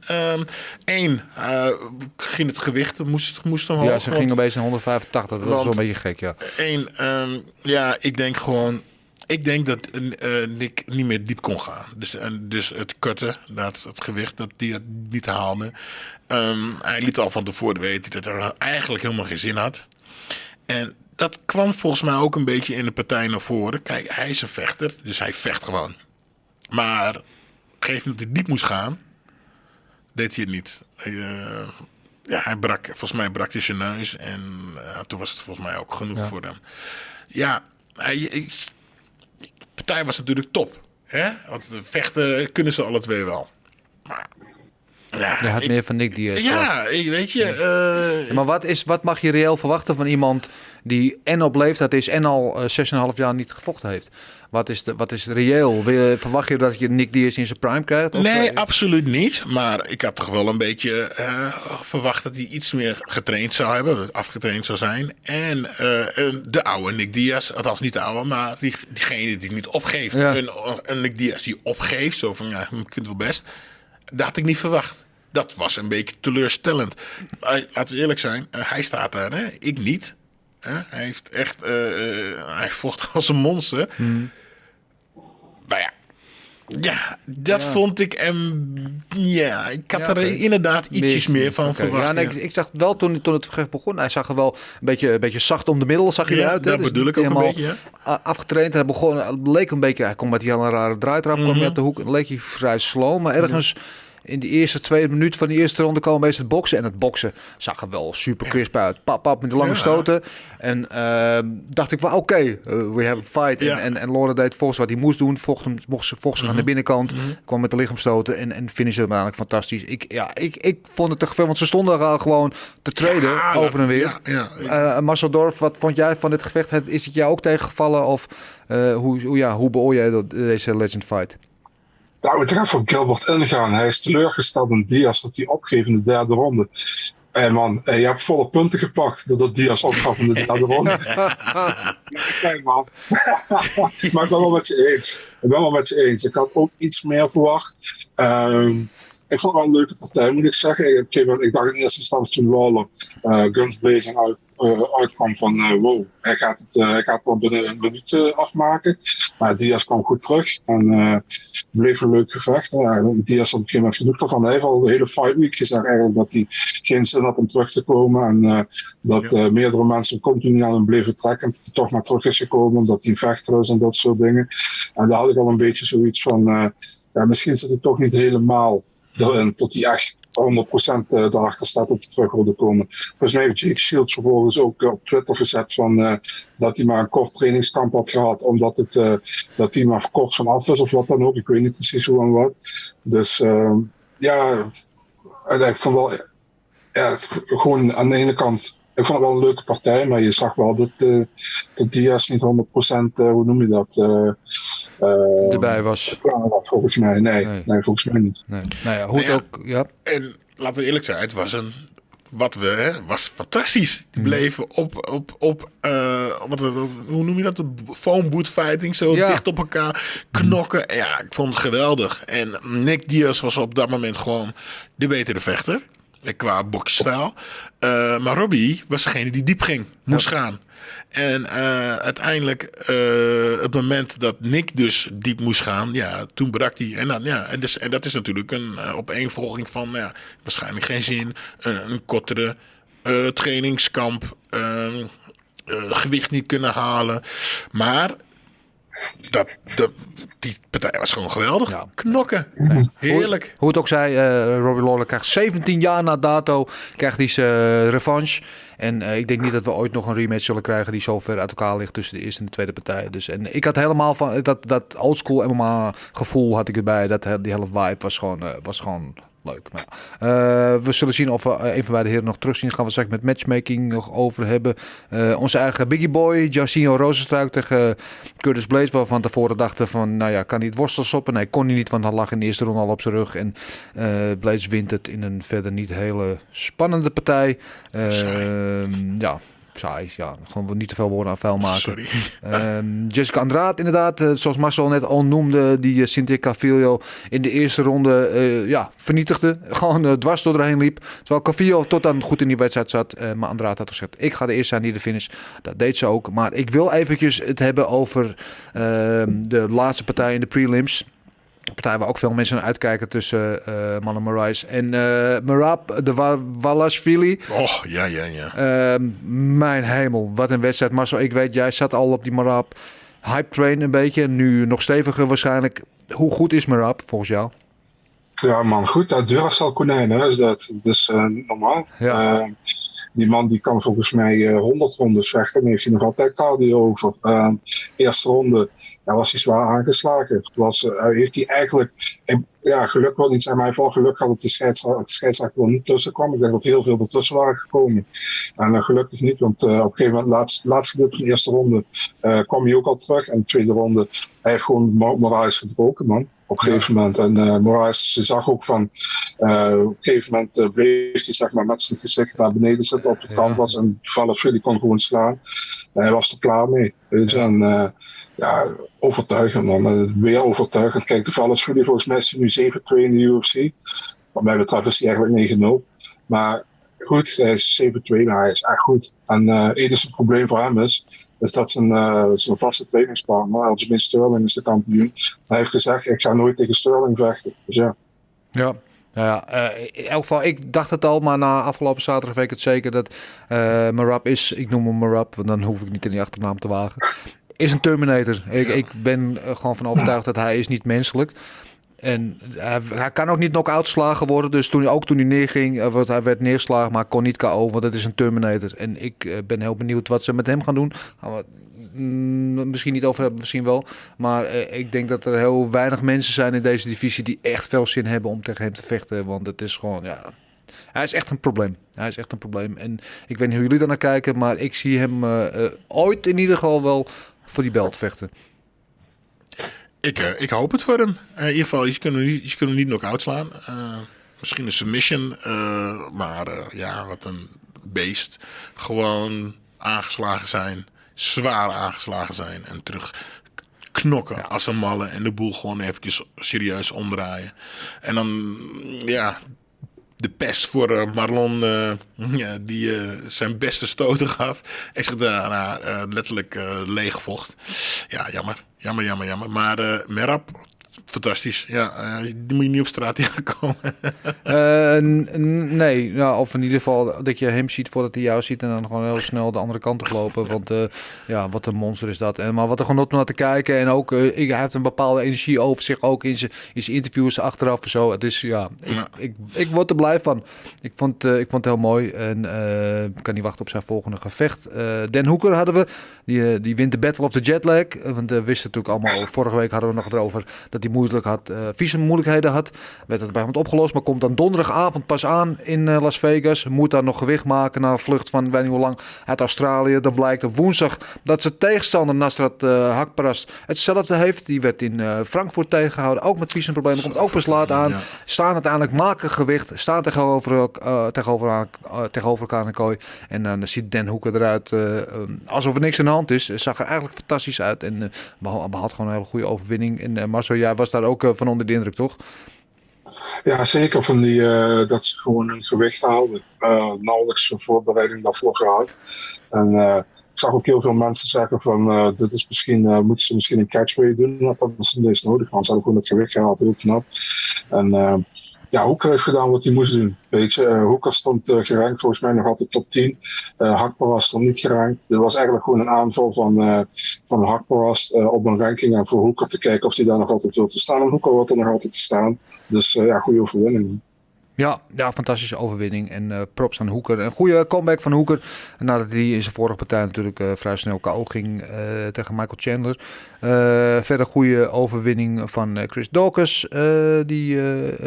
Eén, um, ging het gewicht, moest, moest omhoog. Ja, ze ging opeens naar 185, dat was wel een beetje gek, ja. Eén, um, ja, ik denk gewoon... Ik denk dat uh, Nick niet meer diep kon gaan. Dus, dus het kutten, dat, het gewicht, dat die dat niet haalde. Um, hij liet al van tevoren weten dat hij eigenlijk helemaal geen zin had. En dat kwam volgens mij ook een beetje in de partij naar voren. Kijk, hij is een vechter, dus hij vecht gewoon. Maar op een gegeven moment hij diep moest gaan, deed hij het niet. Uh, ja, hij brak, volgens mij brak hij zijn neus. En uh, toen was het volgens mij ook genoeg ja. voor hem. Ja, hij, ik, de partij was natuurlijk top. Hè? Want vechten kunnen ze alle twee wel. Maar ja, je had ik, meer van Nick Diaz. Ja, ik, weet je. Uh, ja, maar wat, is, wat mag je reëel verwachten van iemand die en op leeftijd is en al uh, 6,5 jaar niet gevochten heeft? Wat is, de, wat is reëel? Verwacht je dat je Nick Diaz in zijn prime krijgt? Of nee, uh, absoluut niet. Maar ik had toch wel een beetje uh, verwacht dat hij iets meer getraind zou hebben. Afgetraind zou zijn. En de oude Nick Diaz, althans niet de oude, maar die, diegene die niet opgeeft. Ja. Een, een Nick Diaz die opgeeft. Zo van, ja, ik vind het wel best. Dat had ik niet verwacht. Dat was een beetje teleurstellend. Laten we eerlijk zijn, hij staat daar, hè? ik niet. Hij heeft echt, hij vocht als een monster. Hmm. Maar ja, ja, dat ja. vond ik hem. Ja, ik had ja, er inderdaad ietsjes meer, meer van okay. verwacht. Ja, nee, ik, ik, zag wel toen, toen het begon, hij zag er wel een beetje, een beetje zacht om de middel, zag ja, eruit. Dat dus bedoel ik ook een beetje. Afgetraind, hij begon, leek een beetje, hij komt met die een rare draaitrap, mm -hmm. kwam uit de hoek, leek hij vrij slow, maar ergens. Mm -hmm in de eerste twee minuten van die eerste ronde kwam opeens het boksen. En het boksen zag er wel super crisp uit. Pap, pap, met de lange ja. stoten. En uh, dacht ik van oké, okay, uh, we have a fight. Ja. En, en, deed volgens wat hij moest doen. Vocht hem, vocht, vocht zich mm -hmm. aan de binnenkant. Mm -hmm. Kwam met de lichaamstoten en, en finishte hem eigenlijk fantastisch. Ik, ja, ik, ik vond het te veel, want ze stonden al gewoon te treden ja, over en weer. Uh, Marcel Dorf, wat vond jij van dit gevecht? Is het jou ook tegengevallen? Of hoe, hoe, ja, hoe beoordeel je deze legend fight? Nou, we gaan voor Gilbert ingaan. Hij is teleurgesteld in Diaz dat hij opgeeft in de derde ronde. Hé hey man, je hebt volle punten gepakt doordat Diaz opgaf in de derde ronde. Kijk man. maar ik ben wel met je eens. Ik ben wel met je eens. Ik had ook iets meer verwacht. Um, ik vond het wel een leuke partij, moet ik zeggen. Ik, ik dacht in eerste instantie toen Lawler uh, uit, uh, uitkwam van uh, wow, hij gaat het, uh, hij gaat het binnen een minuut afmaken. Maar Diaz kwam goed terug en bleef een leuk gevecht. Diaz op een gegeven moment genoeg ervan. Hij heeft al de hele fight week gezegd eigenlijk dat hij geen zin had om terug te komen. En dat uh, meerdere mensen continu aan hem bleven trekken. En dat hij toch maar terug is gekomen omdat hij vechter is en dat soort dingen. En daar had ik al een beetje zoiets van, ja, misschien zit het toch niet helemaal erin tot hij echt 100% daarachter staat op terug wilde komen. Volgens mij heeft Jake Shields vervolgens ook op Twitter gezet van, uh, dat hij maar een kort trainingskamp had gehad, omdat het, dat hij maar kort van af is of wat dan ook. Ik weet niet precies hoe en wat. Dus uh, ja, ik vond wel, ja, gewoon aan de ene kant, ik vond het wel een leuke partij, maar je zag wel dat, uh, dat Diaz niet 100%, uh, hoe noem je dat? Uh, uh, Erbij was. Volgens mij, nee, nee. nee volgens mij niet. Nee. Nou ja, hoe het nou ook, ja. En laten we eerlijk zijn, het was een wat we, hè, was fantastisch. Die bleven op, op, op uh, wat, hoe noem je dat? De foam boot fighting, zo ja. dicht op elkaar knokken. Ja, ik vond het geweldig. En Nick Diaz was op dat moment gewoon de betere vechter. Qua boksstijl. Uh, maar Robbie was degene die diep ging, moest gaan. En uh, uiteindelijk, uh, op het moment dat Nick dus diep moest gaan, ja, toen brak hij. En, dan, ja, en, dus, en dat is natuurlijk een opeenvolging van, ja, waarschijnlijk geen zin, een, een kortere trainingskamp, ehm, gewicht niet kunnen halen. Maar dat, dat, die partij was gewoon geweldig. Ja. Knokken. Heerlijk. Hoe, hoe, het ook zei, uh, Robbie Lawler krijgt 17 jaar na dato krijgt hij zijn uh, revanche. En uh, ik denk niet dat we ooit nog een rematch zullen krijgen die zo ver uit elkaar ligt tussen de eerste en de tweede partij. Dus, en ik had helemaal van dat, dat oldschool MMA gevoel had ik erbij. Dat, die hele vibe was gewoon, was gewoon leuk. Maar, uh, we zullen zien of we uh, een van beide heren nog terugzien. Gaan we straks met matchmaking nog over hebben. Uh, onze eigen Biggie Boy, Jacinho Rozenstruik tegen Curtis Blaze. Waarvan tevoren dachten van, nou ja, kan hij het worstel stoppen? Nee, kon hij niet, want hij lag in de eerste ronde al op zijn rug. En Blaze wint het in een verder niet hele spannende partij. ja, saai. Ja, gewoon niet te veel woorden aan vuil maken. Sorry. Um, Jessica Andrade inderdaad, uh, zoals Marcel net al noemde, die uh, Cynthia Cavillo in de eerste ronde uh, ja, vernietigde. Gewoon dwars door erheen liep. Terwijl Cavillo tot dan goed in die wedstrijd zat. maar Andrade had gezegd, ik ga de eerste zijn die de finish. Dat deed ze ook. Maar ik wil eventjes het hebben over ehm, de laatste partij in de prelims partij waar ook veel mensen naar uitkijken tussen uh, Mannen Moraes en uh, Marab de Walashvili. Oh, ja, ja, ja. Uh, mijn hemel, wat een wedstrijd. Marcel, ik weet, jij zat al op die Marab hype train een beetje. Nu nog steviger waarschijnlijk. Hoe goed is Marab volgens jou? Ja man, goed. Dat Duracell konijn, hè, is dat. Dat is uh, normaal. Ja. die man die kan volgens mij uh, 100 rondes vechten. En heeft hij nog altijd cardio over. eerste ronde daar was hij zwaar aangeslagen. Was, heeft hij eigenlijk, ja, geluk wel niet, zeg maar, hij heeft geluk gehad dat de scheidsrechter, de scheidsrechter er niet tussen kwam. Ik denk dat heel veel ertussen waren gekomen. En gelukkig niet, want op een gegeven moment, laatst, laatste gedeelte van de eerste ronde, kwam hij ook al terug. En de tweede ronde, hij heeft gewoon Moraes gebroken, man. Op een gegeven moment. En uh, Moraes zag ook van, uh, op een gegeven moment uh, bleef hij zeg maar, met zijn gezicht naar beneden zitten op het ja. was En Valafili kon gewoon slaan. En hij was er klaar mee. Dus en, ja, overtuigend man. Weer overtuigend. Kijk, de Valafili volgens mij is nu 7-2 in de UFC. Wat mij betreft is hij eigenlijk 9-0. Maar goed, hij is 7-2, maar hij is echt goed. En het enige probleem voor hem is, is dat zijn, uh, zijn vaste trainingspartner, Aljamain Sterling is de kampioen, hij heeft gezegd, ik ga nooit tegen Sterling vechten. Dus ja. Ja, ja, uh, in elk geval, ik dacht het al, maar na afgelopen zaterdag weet ik het zeker dat uh, Marab is, ik noem hem Marab, want dan hoef ik niet in die achternaam te wagen, is een Terminator. Ik, ik ben gewoon van overtuigd dat hij is niet menselijk. En hij, kan ook niet knock-out worden. Dus toen, ook toen hij neerging, uh, hij werd neerslagen, maar kon niet KO, want het is een Terminator. En ik uh, ben heel benieuwd wat ze met hem gaan doen. Mm, misschien niet over hebben, misschien wel. Maar uh, ik denk dat er heel weinig mensen zijn in deze divisie die echt veel zin hebben om tegen hem te vechten. Want het is gewoon, ja, hij is echt een probleem. Hij is echt een probleem. En ik weet niet hoe jullie daar naar kijken, maar ik zie hem ooit in ieder geval wel voor die belt vechten. Ik, uh, ik hoop het voor hem. Uh, in ieder geval, je kunt hem niet, niet knock-out slaan. Uh, misschien een submission. maar ja, wat een beest. Gewoon aangeslagen zijn. Zwaar aangeslagen zijn. En terug knokken ja. als een malle. En de boel gewoon eventjes serieus omdraaien. En dan, ja, de pest voor uh, Marlon, uh, ja, die uh, zijn beste stoten gaf. Zich daarna letterlijk leegvocht. Ja, jammer. Jammer, jammer, jammer. Maar Merab, fantastisch. Ja, uh, die moet je niet op straat tegenkomen. uh, nee, nou, of in ieder geval dat je hem ziet voordat hij jou ziet en dan gewoon heel snel de andere kant op lopen. Want uh, ja, wat een monster is dat. En, maar wat er genot om naar te kijken. En ook, ik, hij heeft een bepaalde energie over zich, ook in zijn, in zijn interviews achteraf en zo. Het is, ja, ik, ja. ik, ik, word er blij van. Ik vond, ik vond het heel mooi en ik kan niet wachten op zijn volgende gevecht. Den Hoeker hadden we, die, die wint de Battle of the Jetlag. Want we wisten natuurlijk allemaal, vorige week hadden we nog erover dat hij moeilijk had, uh, visummoeilijkheden had. Werd het bij hem opgelost, maar komt dan donderdagavond pas aan in uh, Las Vegas. Moet daar nog gewicht maken na een vlucht van weet niet hoe lang uit Australië. Dan blijkt op woensdag dat zijn tegenstander Nasrat uh, Hakparas hetzelfde heeft. Die werd in Frankfurt tegengehouden, ook met visumproblemen. Komt ook pas laat aan. Ja. Staan uiteindelijk, maken gewicht, staan tegenover, tegenover, tegenover elkaar in de kooi. En dan ziet Den Hoeker eruit alsof er niks aan de hand is. Zag er eigenlijk fantastisch uit en behaalt gewoon een hele goede overwinning. En Marcel, jij was daar ook van onder de indruk, toch? Ja, zeker van die, uh, dat ze gewoon hun gewicht houden. Uh, nauwelijks voorbereiding daarvoor gehad. En ik zag ook heel veel mensen zeggen van dit is misschien, moeten ze misschien een catchway doen. Dat is niet eens nodig, want ze hadden gewoon het gewicht gehaald, heel knap. En ja, Hoeker heeft gedaan wat hij moest doen. Weet je, uh, Hoeker stond uh, gerankt, volgens mij nog altijd top 10. Uh, Hakparas stond niet gerankt. Dit was eigenlijk gewoon een aanval van, uh, van Hakparas op een ranking en voor Hoeker te kijken of hij daar nog altijd wil te staan. En Hoeker wordt er nog altijd te staan. Dus ja, goede overwinning. Ja, ja, fantastische overwinning. En uh, props aan Hoeker. Een goede comeback van Hoeker. Nadat hij in zijn vorige partij natuurlijk uh, vrij snel KO ging uh, tegen Michael Chandler. verder goede overwinning van Chris Dawkins. die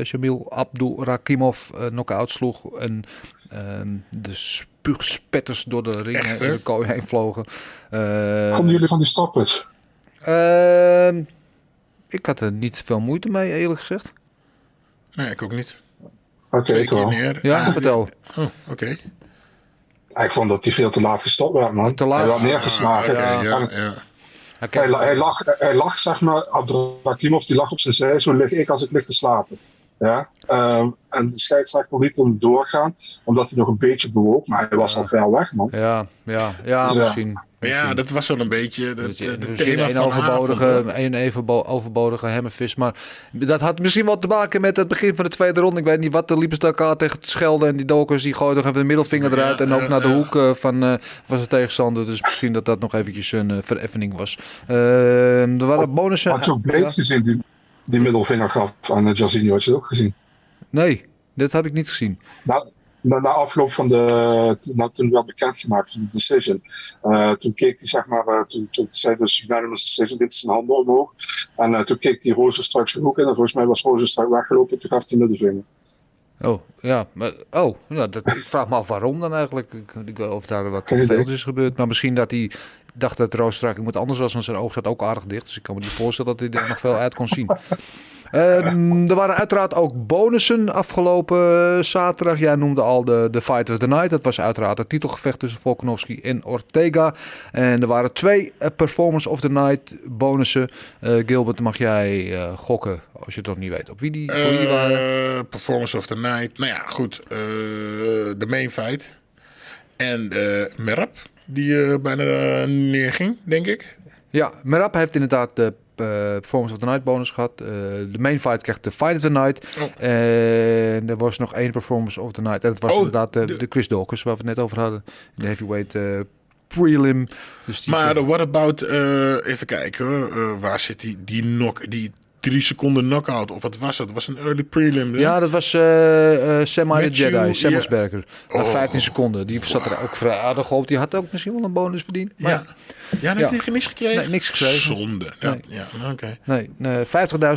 Shamil Abdul Rakimov knock-out sloeg. En ehm, de spuugspetters door de ring en de kooi heen vlogen. Vonden jullie van die stoppers? Ehm, ik had er niet veel moeite mee, eerlijk gezegd. Nee, ik ook niet. Oké, okay. Ja, vertel. Oh, oké. Okay. Ik vond dat hij veel te laat gestopt werd, man. Te laat. Hij werd neergeslagen. Ah, ja, ja, ja. Hij, hij, lag, hij lag, zeg maar, Abdrakimov die lag op zijn zij, zo lig ik als ik lig te slapen. Ja? Um, en de scheidsrechter liet hem doorgaan, omdat hij nog een beetje bewoog, maar hij was al ver weg, man. Ja, ja, ja, dus, misschien. Ja, dat was wel een beetje de, de, de thema een van overbodige, een even overbodige hammervis. Maar dat had misschien wat te maken met het begin van de tweede ronde. Ik weet niet wat. Er liepen ze elkaar tegen het schelden. En die dokers die gooiden nog even de middelvinger eruit. Ja, en ook ja, naar de ja. hoek uh, van, uh, van zijn tegenstander. Dus misschien dat dat nog eventjes een uh, vereffening was. er waren bonussen. Had je ook gezien die, die middelvinger gaf aan uh, Jazinho? Had je dat ook gezien? Nee, dat heb ik niet gezien. Nou, na, na afloop van de, nou, toen werd bekendgemaakt van de decision, uh, toen keek hij zeg maar, uh, toen, toen zei dus unanimous decision, dit is zijn handen omhoog. En uh, toen keek hij Rozenstruik zijn hoek in en volgens mij was Rozenstruik weggelopen, toen gaf hij middenvinger. Oh, ja, maar, oh, ja, dat, ik vraag me af waarom dan eigenlijk. Of daar wat veel is gebeurd. Maar misschien dat hij dacht dat Rozenstruik moet anders was, want zijn oog zat ook aardig dicht. Dus ik kan me niet voorstellen dat hij er nog veel uit kon zien. Um, er waren uiteraard ook bonussen afgelopen zaterdag. Jij noemde al de, de Fight of the Night. Dat was uiteraard het titelgevecht tussen Volkanovski en Ortega. En er waren twee uh, Performance of the Night bonussen. Uh, Gilbert, mag jij uh, gokken, als je het nog niet weet, op wie die, wie waren? Performance of the Night. Nou ja, goed. de main fight. En Merp, die bijna neerging, denk ik. Ja, Merab heeft inderdaad de uh, Performance of the Night bonus gehad. De main fight krijgt de Fight of the Night. Oh. En er was nog één Performance of the Night. En het was oh, inderdaad de, de, Chris Dawkins, waar we het net over hadden. De heavyweight prelim. Dus maar what about, even kijken, waar zit die, die knock, die drie seconden knockout. Of wat was dat? Dat was een early prelim. Hè? Ja, dat was uh, uh, Semi the Jedi, Semmelsberger. Na 15 oh, seconden. Die zat er ook vrij aardig op. Die had ook misschien wel een bonus verdiend. Maar ja. Ja, heeft ja. niks gekregen? Nee, niks gekregen. Zonde. Ja, nee. ja oké. Okay. Nee, nee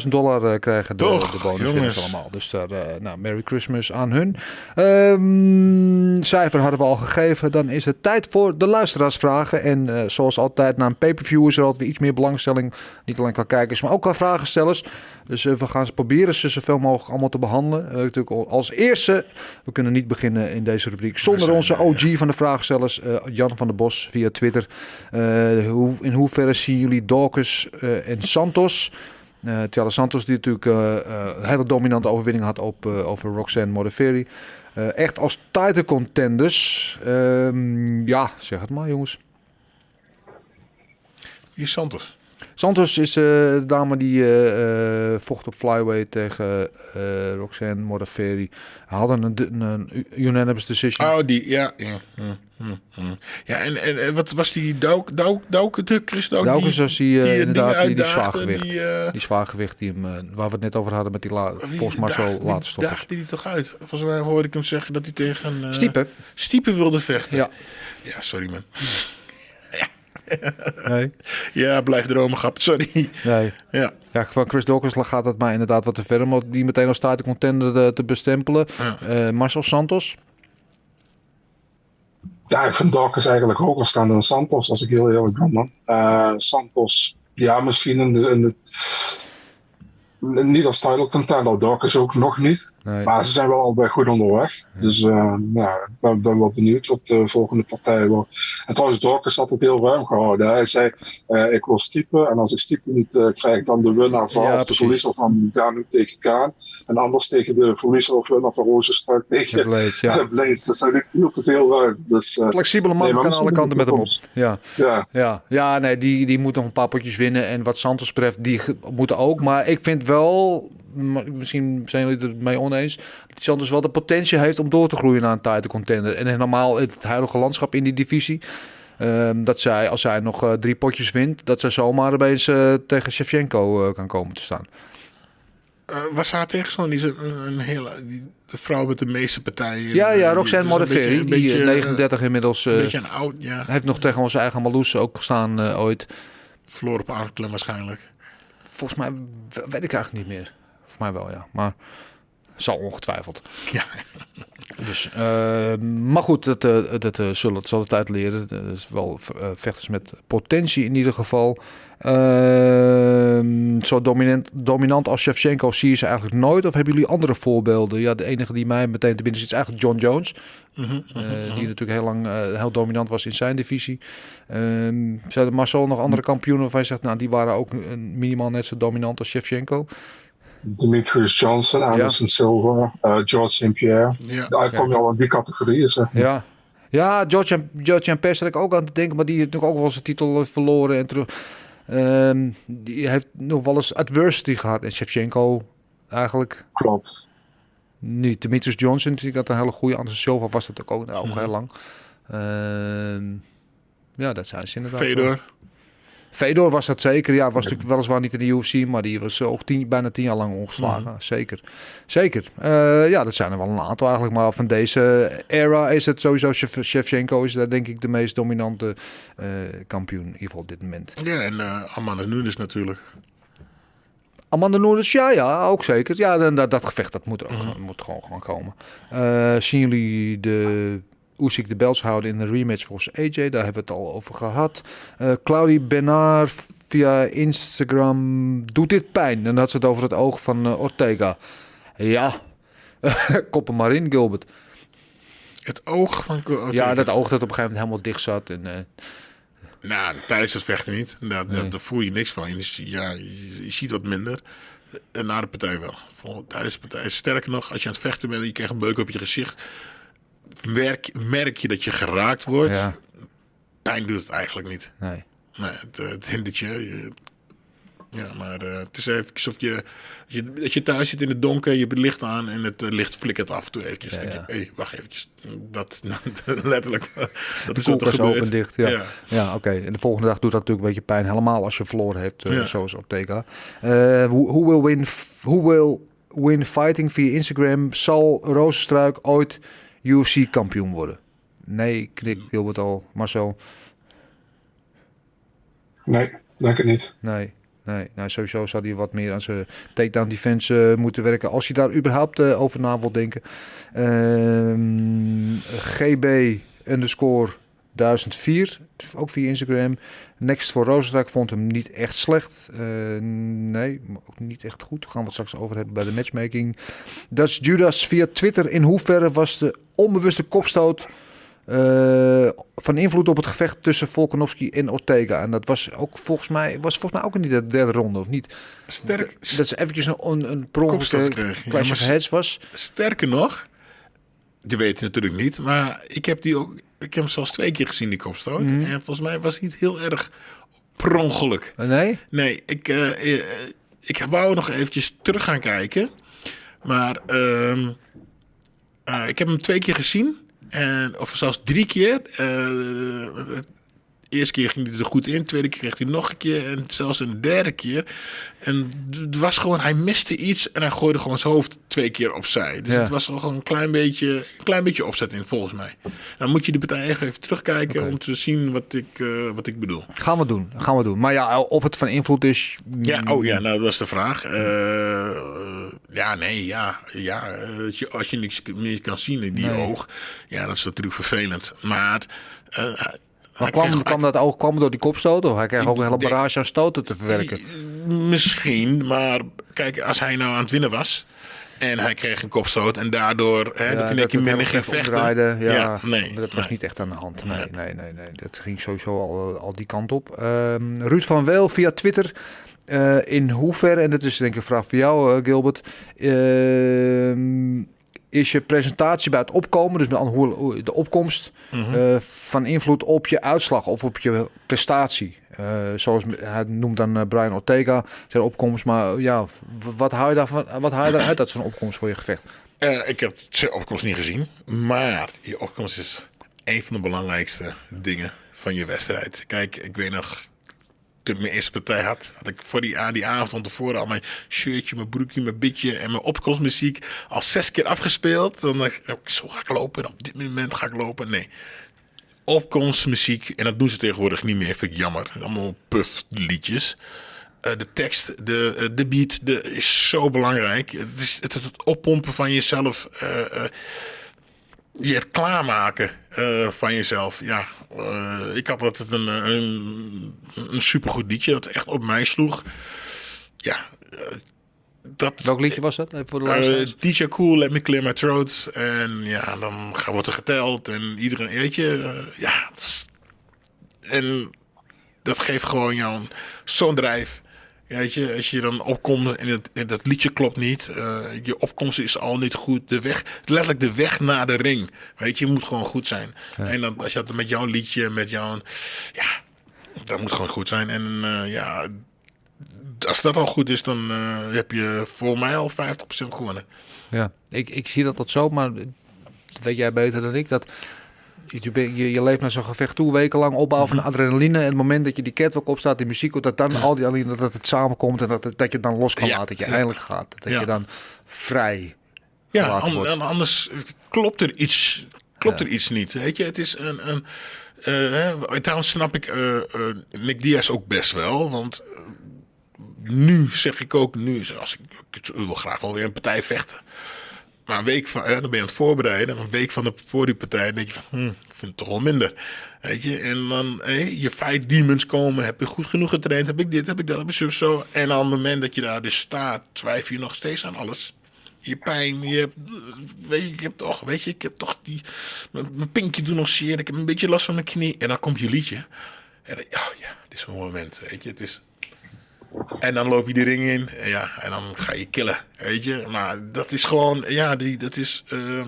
50.000 dollar uh, krijgen de, Toch, de bonus allemaal. Dus daar, uh, nou, Merry Christmas aan hun. Um, cijfer hadden we al gegeven. Dan is het tijd voor de luisteraarsvragen. En uh, zoals altijd, na een pay-per-view is er altijd iets meer belangstelling. Niet alleen qua kijkers, maar ook qua vragenstellers. Dus uh, we gaan ze proberen ze zoveel mogelijk allemaal te behandelen. Uh, natuurlijk als eerste, we kunnen niet beginnen in deze rubriek zonder onze OG van de vraagstellers, uh, Jan van der Bos via Twitter. Hoe, in hoeverre zien jullie Dawkins en Santos? Uh, Thiago Santos die natuurlijk een hele dominante overwinning had op, over Roxanne Modafferi. echt als title contenders. Ehm, ja, zeg het maar jongens. Wie is Santos? Santos is uh, de dame die uh, uh, vocht op flyweight tegen Roxanne Modafferi. Hadden een, een, unanimous decision. Oh, die, ja. Ja. Ja en, en, en, wat was die Dauk, Dauk, Dauk de Chris Dauk? Dauk was die, die, inderdaad die, die zwaargewicht. Die, die zwaargewicht die hem, waar we het net over hadden met die la, volgens stoppers. daagde die toch uit? Volgens mij hoorde ik hem zeggen dat hij tegen... Uh, Stiepe. Stiepe wilde vechten. Ja. Ja, sorry man. Nee. Ja, blijf dromen, grap. Sorry. Nee. Ja. Ja, van Chris Dawkins gaat het mij inderdaad wat te ver om die meteen als starting contender te, te bestempelen. Ja. Uh, Marcel Santos? Ja, ik vind Dawkins eigenlijk hoger staan dan Santos, als ik heel eerlijk ben, man. Uh, Santos, ja, misschien in de, in de niet als title contender, Dawkins ook nog niet. Nee. Maar ze zijn wel allebei goed onderweg. Dus uh, ja, ik ben, ben, wel benieuwd wat de volgende partij wordt. En trouwens, Dorcas had het heel ruim gehouden. Hij zei, uh, ik wil stiepen. En als ik stiepen niet uh, krijg, dan de winnaar van ja, of de verliezer van Ganu tegen Kaan. En anders tegen de verliezer of winnaar van Rozenstruik tegen Blades. Ja. Blades. Dus hij hield het heel ruim. Dus, Flexibele man nee, kan alle kanten met hem op. Ja. Ja. Ja. ja, nee, die, die moet nog een paar potjes winnen. En wat Santos betreft, die moeten ook. Maar ik vind wel misschien zijn jullie het mee oneens. Dat Sanders wel de potentie heeft om door te groeien naar een title contender. En normaal het huidige landschap in die divisie. Um, dat zij, als zij nog uh, drie potjes wint, dat zij zomaar opeens uh, tegen Shevchenko uh, kan komen te staan. was haar tegenstander? Die een, een hele die, de vrouw met de meeste partijen. Ja, ja, Roxanne Modafferi, die beetje, 39 inmiddels. Een beetje een oud, ja. Heeft nog tegen onze eigen Marloes ook gestaan ooit. Verloren op aanklem waarschijnlijk. Volgens mij weet ik eigenlijk niet meer mij wel, ja. Maar zal ongetwijfeld. Ja. Dus, uh, maar goed, dat, dat, dat uh, zullen, het zal de tijd leren. Dat is wel uh, vechters met potentie in ieder geval. Ehm, zo dominant, dominant als Shevchenko zie je ze eigenlijk nooit. Of hebben jullie andere voorbeelden? Ja, de enige die mij meteen te binnen zit is eigenlijk John Jones. Mm -hmm, mm -hmm. Die natuurlijk heel lang heel dominant was in zijn divisie. Um, zijn er Marcel nog andere kampioenen waarvan je zegt... nou, die waren ook minimaal net zo dominant als Shevchenko? Demetrius Johnson, Anderson ja. Silva, uh, George St. Pierre. Ja. Daar kom je al in die categorieën, zeg. Ja. Ja, George en, George en Pers had ik ook aan te denken, maar die heeft natuurlijk ook wel zijn titel verloren en terug. Um, die heeft nog wel eens adversity gehad. En Shevchenko eigenlijk. Klopt. Niet. Demetrius Johnson, die had een hele goede. Anderson Silva was dat ook, ook, ook mm. heel lang. Um, ja, dat zijn ze inderdaad. Fedor. Fedor was dat zeker. Ja, was natuurlijk weliswaar niet in de UFC, maar die was ook tien, bijna tien jaar lang ongeslagen. Mm. Zeker. Zeker. Uh, ja, dat zijn er wel een aantal eigenlijk. Maar van deze era is het sowieso Shevchenko is daar denk ik de meest dominante uh, kampioen in ieder geval op dit moment. Ja, en uh, Amanda Nunes natuurlijk. Amanda Nunes, ja, ja, ook zeker. Ja, dan, dat, dat gevecht dat moet, ook, mm. moet gewoon, gewoon komen. Zien jullie de Usyk de belts houden in de rematch volgens AJ. Daar hebben we het al over gehad. Uh, Claudie Bernard via Instagram doet dit pijn. En had ze het over het oog van uh, Ortega. Ja, koppen maar in, Gilbert. Het oog van Ortega? Ja, dat oog dat op een gegeven moment helemaal dicht zat. En, uh... Nou, tijdens het vechten niet. Daar, nee. daar voel je niks van. Je, ja, je, je ziet wat minder. En na de partij wel. Tijdens de partij. Sterker nog, als je aan het vechten bent en je krijgt een beuk op je gezicht merk, merk je dat je geraakt wordt. Ja. Pijn doet het eigenlijk niet. Nee. Nee, het, het hindert je. je ja, maar uh, het is even alsof je, je, dat je thuis zit in het donker, je hebt het licht aan en het uh, licht flikkert af en toe eventjes. Ja, ja. Je, hey, wacht eventjes. Dat, nou, letterlijk. dat de is er open dicht. Ja, ja. ja oké. Okay. En de volgende dag doet dat natuurlijk een beetje pijn, helemaal als je verloren hebt, uh, zoals Ortega. Who will win? Who will win fighting via Instagram? Zal Rozenstruik ooit UFC kampioen worden? Nee, knik Gilbert al. Marcel? Nee, denk ik niet. Nee. Nee, nou, sowieso zou hij wat meer aan zijn takedown defense uh, moeten werken. Als je daar überhaupt uh, over na wilt denken. Uh, GB underscore 1004, ook via Instagram. Next voor Rozenstruik vond hem niet echt slecht. Uh, nee, ook niet echt goed. Daar gaan we het straks over hebben bij de matchmaking. Dutch Judas via Twitter. In hoeverre was de onbewuste kopstoot uh, van invloed op het gevecht tussen Volkanovski en Ortega? En dat was ook volgens mij, was volgens mij ook in de derde ronde, of niet? Sterk. Dat is eventjes een, een, prongelijke clash of heads was. Sterker nog, je weet het natuurlijk niet, maar ik heb die ook ik heb hem zelfs twee keer gezien, die kopstoot. Mm. En volgens mij was hij niet heel erg prongelijk. Nee? Nee, ik, uh, uh, ik wou nog eventjes terug gaan kijken. Maar uh, ik heb hem twee keer gezien. En, of zelfs drie keer. Eerste keer ging hij er goed in, de tweede keer kreeg hij nog een keer en zelfs een derde keer. En het was gewoon, hij miste iets en hij gooide gewoon zijn hoofd twee keer opzij. Dus ja. het was gewoon een klein beetje, een klein beetje opzet in, volgens mij. Dan moet je de partij even terugkijken okay. om te zien wat ik, uh, wat ik bedoel. Gaan we doen, gaan we doen. Maar ja, of het van invloed is... Ja, oh ja, nou dat is de vraag. Uh, ja, nee, ja, ja. Als je niks meer kan zien in die nee. oog, ja, dat is natuurlijk vervelend. Maar... Uh, maar kwam, kreeg, kwam dat ook kwam door die kopstoot? Of hij kreeg ook een hele barrage aan stoten te verwerken? Misschien, maar kijk, als hij nou aan het winnen was... En hij kreeg een kopstoot en daardoor hè, Ja, dat hij een minder ging vechten. omdraaide, Ja, nee. dat was nee. niet echt aan de hand. Nee, nee, nee, nee. Dat ging sowieso al, al die kant op. Ehm, Ruud van Weel via Twitter. Eh, in hoeverre, en dat is denk ik een vraag voor jou, eh, Gilbert. ehm, is je presentatie bij het opkomen, dus de opkomst, Mhm. eh, van invloed op je uitslag of op je prestatie? Eh, zoals hij noemt dan eh, Brian Ortega zijn opkomst, maar ja, wat haal je daarvan, wat haal je daaruit uit zo'n opkomst voor je gevecht? Ik heb zijn opkomst niet gezien. Maar je opkomst is een van de belangrijkste dingen van je wedstrijd. Kijk, ik weet nog. Toen mijn eerste partij had, had ik voor die, die avond van tevoren al mijn shirtje, mijn broekje, mijn bitje en mijn opkomstmuziek al zes keer afgespeeld. Dan dacht ik, zo ga ik lopen. En op dit moment ga ik lopen. Nee. Opkomstmuziek, en dat doen ze tegenwoordig niet meer, vind ik jammer. Allemaal puff liedjes. Eh, de tekst, de, eh, de beat, de, is zo belangrijk. Het, is het, het oppompen van jezelf. eh, je het klaarmaken van jezelf. Ja, eh, ik had altijd een, eh, een, een supergoed liedje dat echt op mij sloeg. Ja, eh, dat... Welk liedje was dat? Even voor de. DJ Cool, Let Me Clear My Throat. En ja, dan wordt er geteld. En iedereen, weet je, ja. is- en dat geeft gewoon jou zo'n drijf. Weet je, als je dan opkomt en, het, en dat liedje klopt niet. eh, je opkomst is al niet goed. De weg, letterlijk de weg naar de ring. Weet je, je moet gewoon goed zijn. En dan, als je dat met jouw liedje, met jouw... Ja, dat moet gewoon goed zijn. En eh, ja, als dat al goed is, dan eh, heb je voor mij al 50% gewonnen. Ja, ik, ik zie dat dat zo, maar dat weet jij beter dan ik. Dat je, je, je leeft naar zo'n gevecht toe, wekenlang opbouw van adrenaline. En het moment dat je die catwalk opstaat, die muziek, dat dan al die adrenaline, dat het samenkomt en dat, het- dat je het dan los kan Ja. laten. Dat je eindelijk gaat. Dat je dan vrij Ja, an- anders klopt er iets, klopt er iets niet. Weet je, het is een. een eh, daarom snap ik eh, eh, Nick Diaz ook best wel. Want eh, nu zeg ik ook, nu, als ik, ik wil graag wel weer een partij vechten. Maar een week van, dan ben je aan het voorbereiden. En een week van de, voor die partij denk je van, hm, ik vind het toch wel minder. Weet je, en dan hé, je fight demons komen. Heb je goed genoeg getraind? Heb ik dit, heb ik dat, heb ik zo. En op het moment dat je daar dus staat, twijfel je nog steeds aan alles. Je pijn, je hebt, weet je, ik heb toch, weet je, ik heb toch die, mijn, pinkje doet nog zeer. Ik heb een beetje last van mijn knie. En dan komt je liedje. En dan, ja, ja, dit is mijn moment, weet je. Het is, en dan loop je die ring in. En ja, en dan ga je killen. Weet je. Maar dat is gewoon. Ja, die, dat is. eh,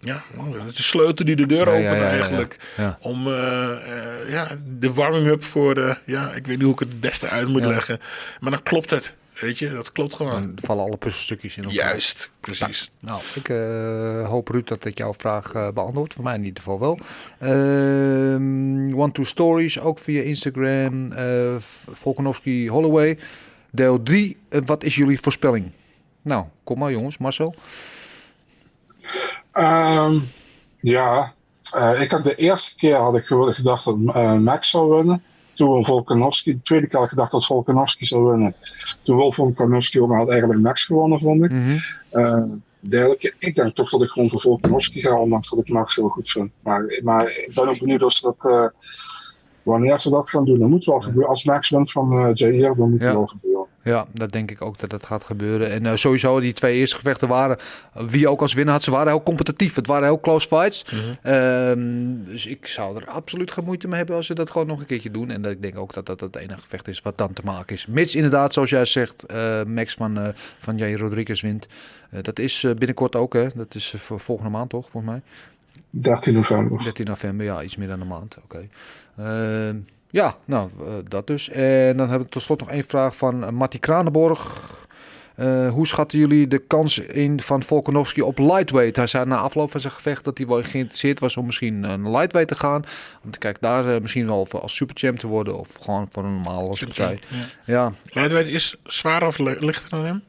ja, dat is de sleutel die de deur opent ja, ja, ja. eigenlijk. Om eh, eh, ja, de warming-up voor de. Ja, ik weet niet hoe ik het het beste uit moet leggen. Maar dan klopt het. Weet je, dat klopt gewoon. Dan vallen alle puzzelstukjes in elkaar. Juist, precies. Nou, ik eh, hoop Ruud dat ik jouw vraag eh beantwoord. Voor mij in ieder geval wel. Ehm One Two Stories, ook via Instagram. eh Volkanovski Holloway. Deel 3. wat is jullie voorspelling? Nou, kom maar jongens. Marcel. Ehm, ja, eh, ik had de eerste keer had ik gewoon gedacht dat eh, Max zou winnen. Toen Volkanovski. De tweede keer had ik gedacht dat Volkanovski zou winnen. Toen wil Volkanovski ook, maar had eigenlijk Max gewonnen, vond ik. Eh, derde keer, ik denk toch dat ik gewoon voor Volkanovski ga, ondanks dat ik Max heel goed vind. Maar, maar ik ben ook benieuwd of ze dat, eh, wanneer ze dat gaan doen. Dat moet wel gebeuren. Als Max wint van eh Jair, dan moet het Ja. wel gebeuren. Ja, dat denk ik ook dat dat gaat gebeuren. En eh, sowieso, die twee eerste gevechten waren, wie ook als winnaar had, ze waren heel competitief. Het waren heel close fights. Ehm, dus ik zou er absoluut geen moeite mee hebben als ze dat gewoon nog een keertje doen. En dat, ik denk ook dat dat het enige gevecht is wat dan te maken is. Mits inderdaad, zoals jij zegt, eh, Max van, eh van Jair Rodriguez wint. Eh, dat is eh, binnenkort ook, hè? Dat is voor volgende maand toch, volgens mij? 13 november. 13 november, ja, iets meer dan een maand. Oké. Ehm, ja, nou, eh, dat dus. En dan hebben we tot slot nog één vraag van uh, Matti Kranenborg. Eh, hoe schatten jullie de kans in van Volkanovski op lightweight? Hij zei na afloop van zijn gevecht dat hij wel geïnteresseerd was om misschien een lightweight te gaan. Om te kijken daar eh, misschien wel voor als superchamp te worden of gewoon voor een normale partij. Ja. Ja, Lightweight is zwaarder of li- lichter dan hem?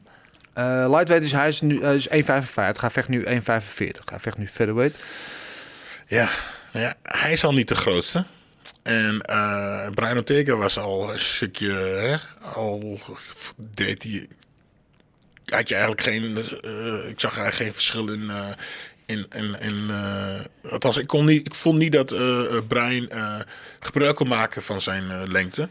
Eh, lightweight is hij is nu is 1,55. Hij vecht nu 1,45. Hij vecht nu featherweight. Ja, nou ja, hij is al niet de grootste. En eh Brian Ortega was al een stukje, hè, al deed hij, had je eigenlijk geen, eh, ik zag eigenlijk geen verschil in, eh, in, in, in althans ik, kon niet, ik vond niet dat Brian gebruik kon maken van zijn lengte.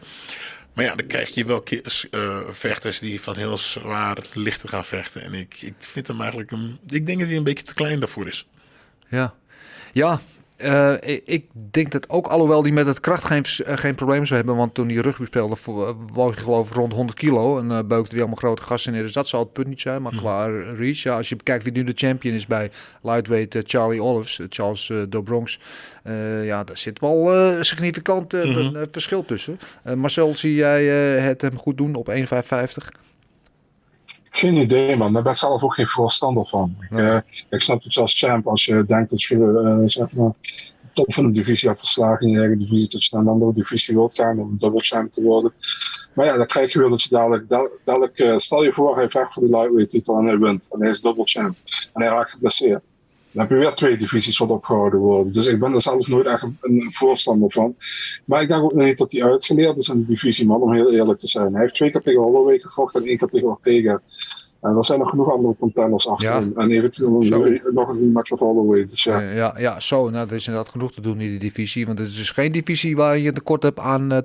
Maar ja, dan krijg je wel keer, uh, vechters die van heel zwaar lichter gaan vechten. En ik, ik vind hem eigenlijk een. Ik denk dat hij een beetje te klein daarvoor is. Ja, ja uh, ik denk dat ook, alhoewel die met het kracht geen, eh, geen probleem zou hebben. Want toen hij rugby speelde, woog je geloof ik rond 100 kilo. En uh, beukte hij allemaal grote gasten neer. Dus dat zal het punt niet zijn. Maar mm. qua reach, ja, als je bekijkt wie nu de champion is bij lightweight Charlie Olives, Charles Dobronx. ja, daar zit wel significant mm -hmm. verschil tussen. Marcel, zie jij het hem goed doen op 1,55? Geen idee, man. Daar ben ik zelf ook geen voorstander van. Ik, uh, ik snap het als champ als je denkt dat je uh, zeg maar, de top van de divisie hebt verslagen in je eigen divisie, dat je naar een andere divisie wilt gaan om double champ te worden. Maar ja, dan krijg je weer dat je dadelijk, dadelijk uh, stel je voor, hij vecht voor de lightweight titel en hij wint. En hij is double champ. En hij raakt geblesseerd. Dan heb je weer twee divisies wat opgehouden worden. Dus ik ben er zelf nooit echt een, voorstander van. Maar ik denk ook niet dat hij uitgeleerd is in de divisie, man, om heel eerlijk te zijn. Hij heeft twee keer tegen Holloway gevochten en één keer tegen Ortega. En er zijn nog genoeg andere contenders achter ja. En eventueel nog een match met Holloway. Dus ja. ja, ja, zo. Nou, er is inderdaad genoeg te doen in die divisie. Want het is dus geen divisie waar je tekort hebt aan uh,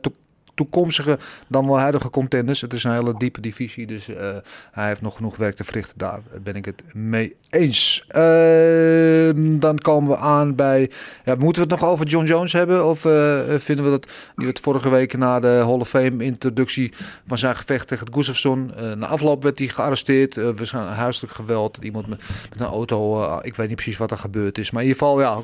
toekomstige dan wel huidige contenders. Het is een hele diepe divisie, dus uh, hij heeft nog genoeg werk te verrichten. Daar ben ik het mee eens. Uh, dan komen we aan bij. Ja, moeten we het nog over John Jones hebben? Of uh, vinden we dat. Die het vorige week na de Hall of Fame introductie van zijn gevecht tegen Gustafsson. na afloop werd hij gearresteerd. zijn huiselijk geweld. Iemand met, een auto. ik weet niet precies wat er gebeurd is. Maar in ieder geval, ja,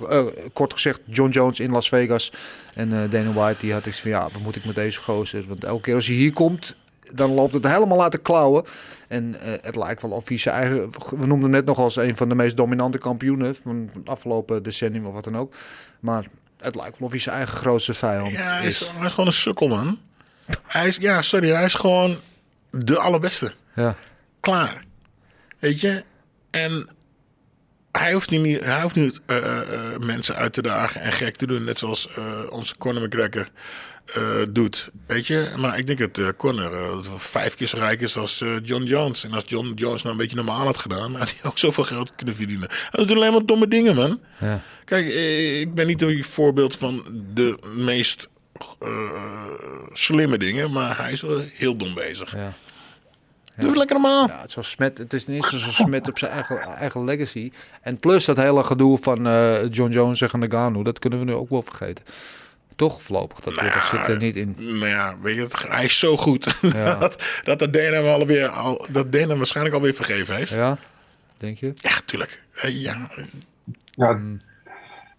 kort gezegd, John Jones in Las Vegas. En Dana White die had ik van ja, wat moet ik met deze gozer? Want elke keer als hij hier komt, dan loopt het helemaal laten klauwen. En uh, het lijkt wel of hij zijn eigen... We noemden hem net nog als een van de meest dominante kampioenen van het afgelopen decennium of wat dan ook. Maar het lijkt wel of hij zijn eigen grootste vijand ja, hij is. Hij is gewoon een sukkel, man. hij is, ja, sorry, hij is gewoon de allerbeste. Ja. Klaar. Weet je? En hij hoeft niet, hij hoeft niet uh, uh, mensen uit te dagen en gek te doen. Net zoals onze Conor McGregor uh, doet. Weet je, maar ik denk dat uh, Conor uh, vijf keer zo rijk is als John Jones. En als John Jones nou een beetje normaal had gedaan, had hij ook zoveel geld kunnen verdienen. Hij doet alleen maar domme dingen, man. Ja. Kijk, ik ben niet een voorbeeld van de meest slimme dingen, maar hij is wel heel dom bezig. Ja. Doe het lekker normaal. Ja, het, is smet, het is niet zo smet op zijn eigen, eigen legacy. En plus dat hele gedoe van John Jones en Nagano, dat kunnen we nu ook wel vergeten. Toch voorlopig. Dat, nou, zit er niet in. Nou ja, weet je, het, hij is zo goed. Ja. dat, dat de hem alweer, al, dat waarschijnlijk alweer vergeven heeft. Ja, denk je? Ja, tuurlijk. Uh, ja. ja. Mm.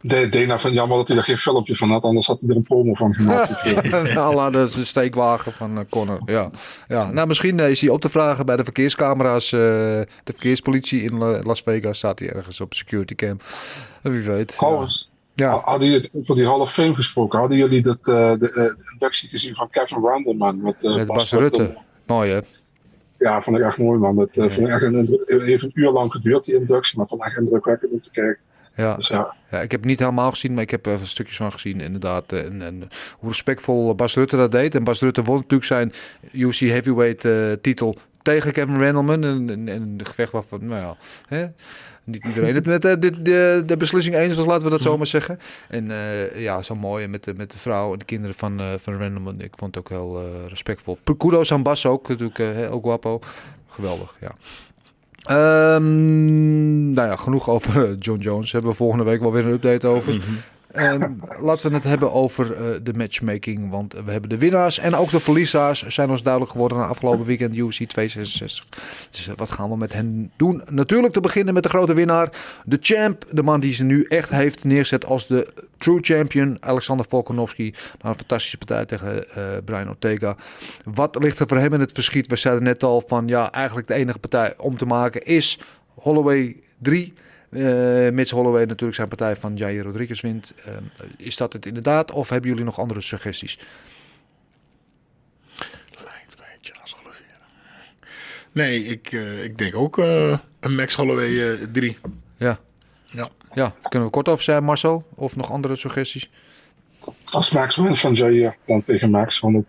De Dena van jammer dat hij er geen filmpje van had, anders had hij er een promo van gemaakt. Ja, de steekwagen van uh, Connor. Ja. Ja. Nou, misschien is hij op te vragen bij de verkeerscamera's. Uh, de verkeerspolitie in Las Vegas staat hij ergens op security cam. Wie weet. Trouwens, ja. Hadden jullie over die Hall of Fame gesproken? Hadden jullie dat, uh, de, inductie gezien van Kevin Randleman met, uh, met Bas, Bas Rutte? Mooi hè? Ja, vond ik echt mooi man. Het ja. vond ik echt een, heeft een uur lang geduurd die inductie, maar vond ik echt indrukwekkend om te kijken. Ja. Dus ja. ja. ik heb het niet helemaal gezien, maar ik heb er stukjes van gezien inderdaad. En, en hoe respectvol Bas Rutte dat deed. En Bas Rutte won natuurlijk zijn UC Heavyweight titel tegen Kevin Randleman. En, en, en een gevecht waarvan, nou ja, hè? niet iedereen het met uh, de, de, de, beslissing eens was, laten we dat zo maar zeggen. En uh, ja, zo mooi met de, met de vrouw en de kinderen van, uh, van Randleman. Ik vond het ook heel respectvol. Kudos aan Bas ook, natuurlijk ook guapo. Geweldig, ja. Um, nou ja, genoeg over John Jones. Hebben we volgende week wel weer een update over. Mhm. Ehm, laten we het hebben over uh, de matchmaking. Want we hebben de winnaars en ook de verliezers zijn ons duidelijk geworden na afgelopen weekend UFC 266. Dus uh, wat gaan we met hen doen? Natuurlijk te beginnen met de grote winnaar. De champ. De man die ze nu echt heeft neergezet als de true champion. Alexander Volkanovski. Na een fantastische partij tegen uh, Brian Ortega. Wat ligt er voor hem in het verschiet? We zeiden net al van ja, eigenlijk de enige partij om te maken is Holloway 3. Uh, Mitch Holloway natuurlijk zijn partij van Jair Rodriguez wint. Uh, is dat het inderdaad of hebben jullie nog andere suggesties? Lijkt mij Charles Oliveira. Nee, ik, uh, ik denk ook een Max Holloway 3. ja. Ja. Ja, kunnen we kort over zijn Marcel? Of nog andere suggesties? Als Max wint van Jair, dan tegen Max 100%.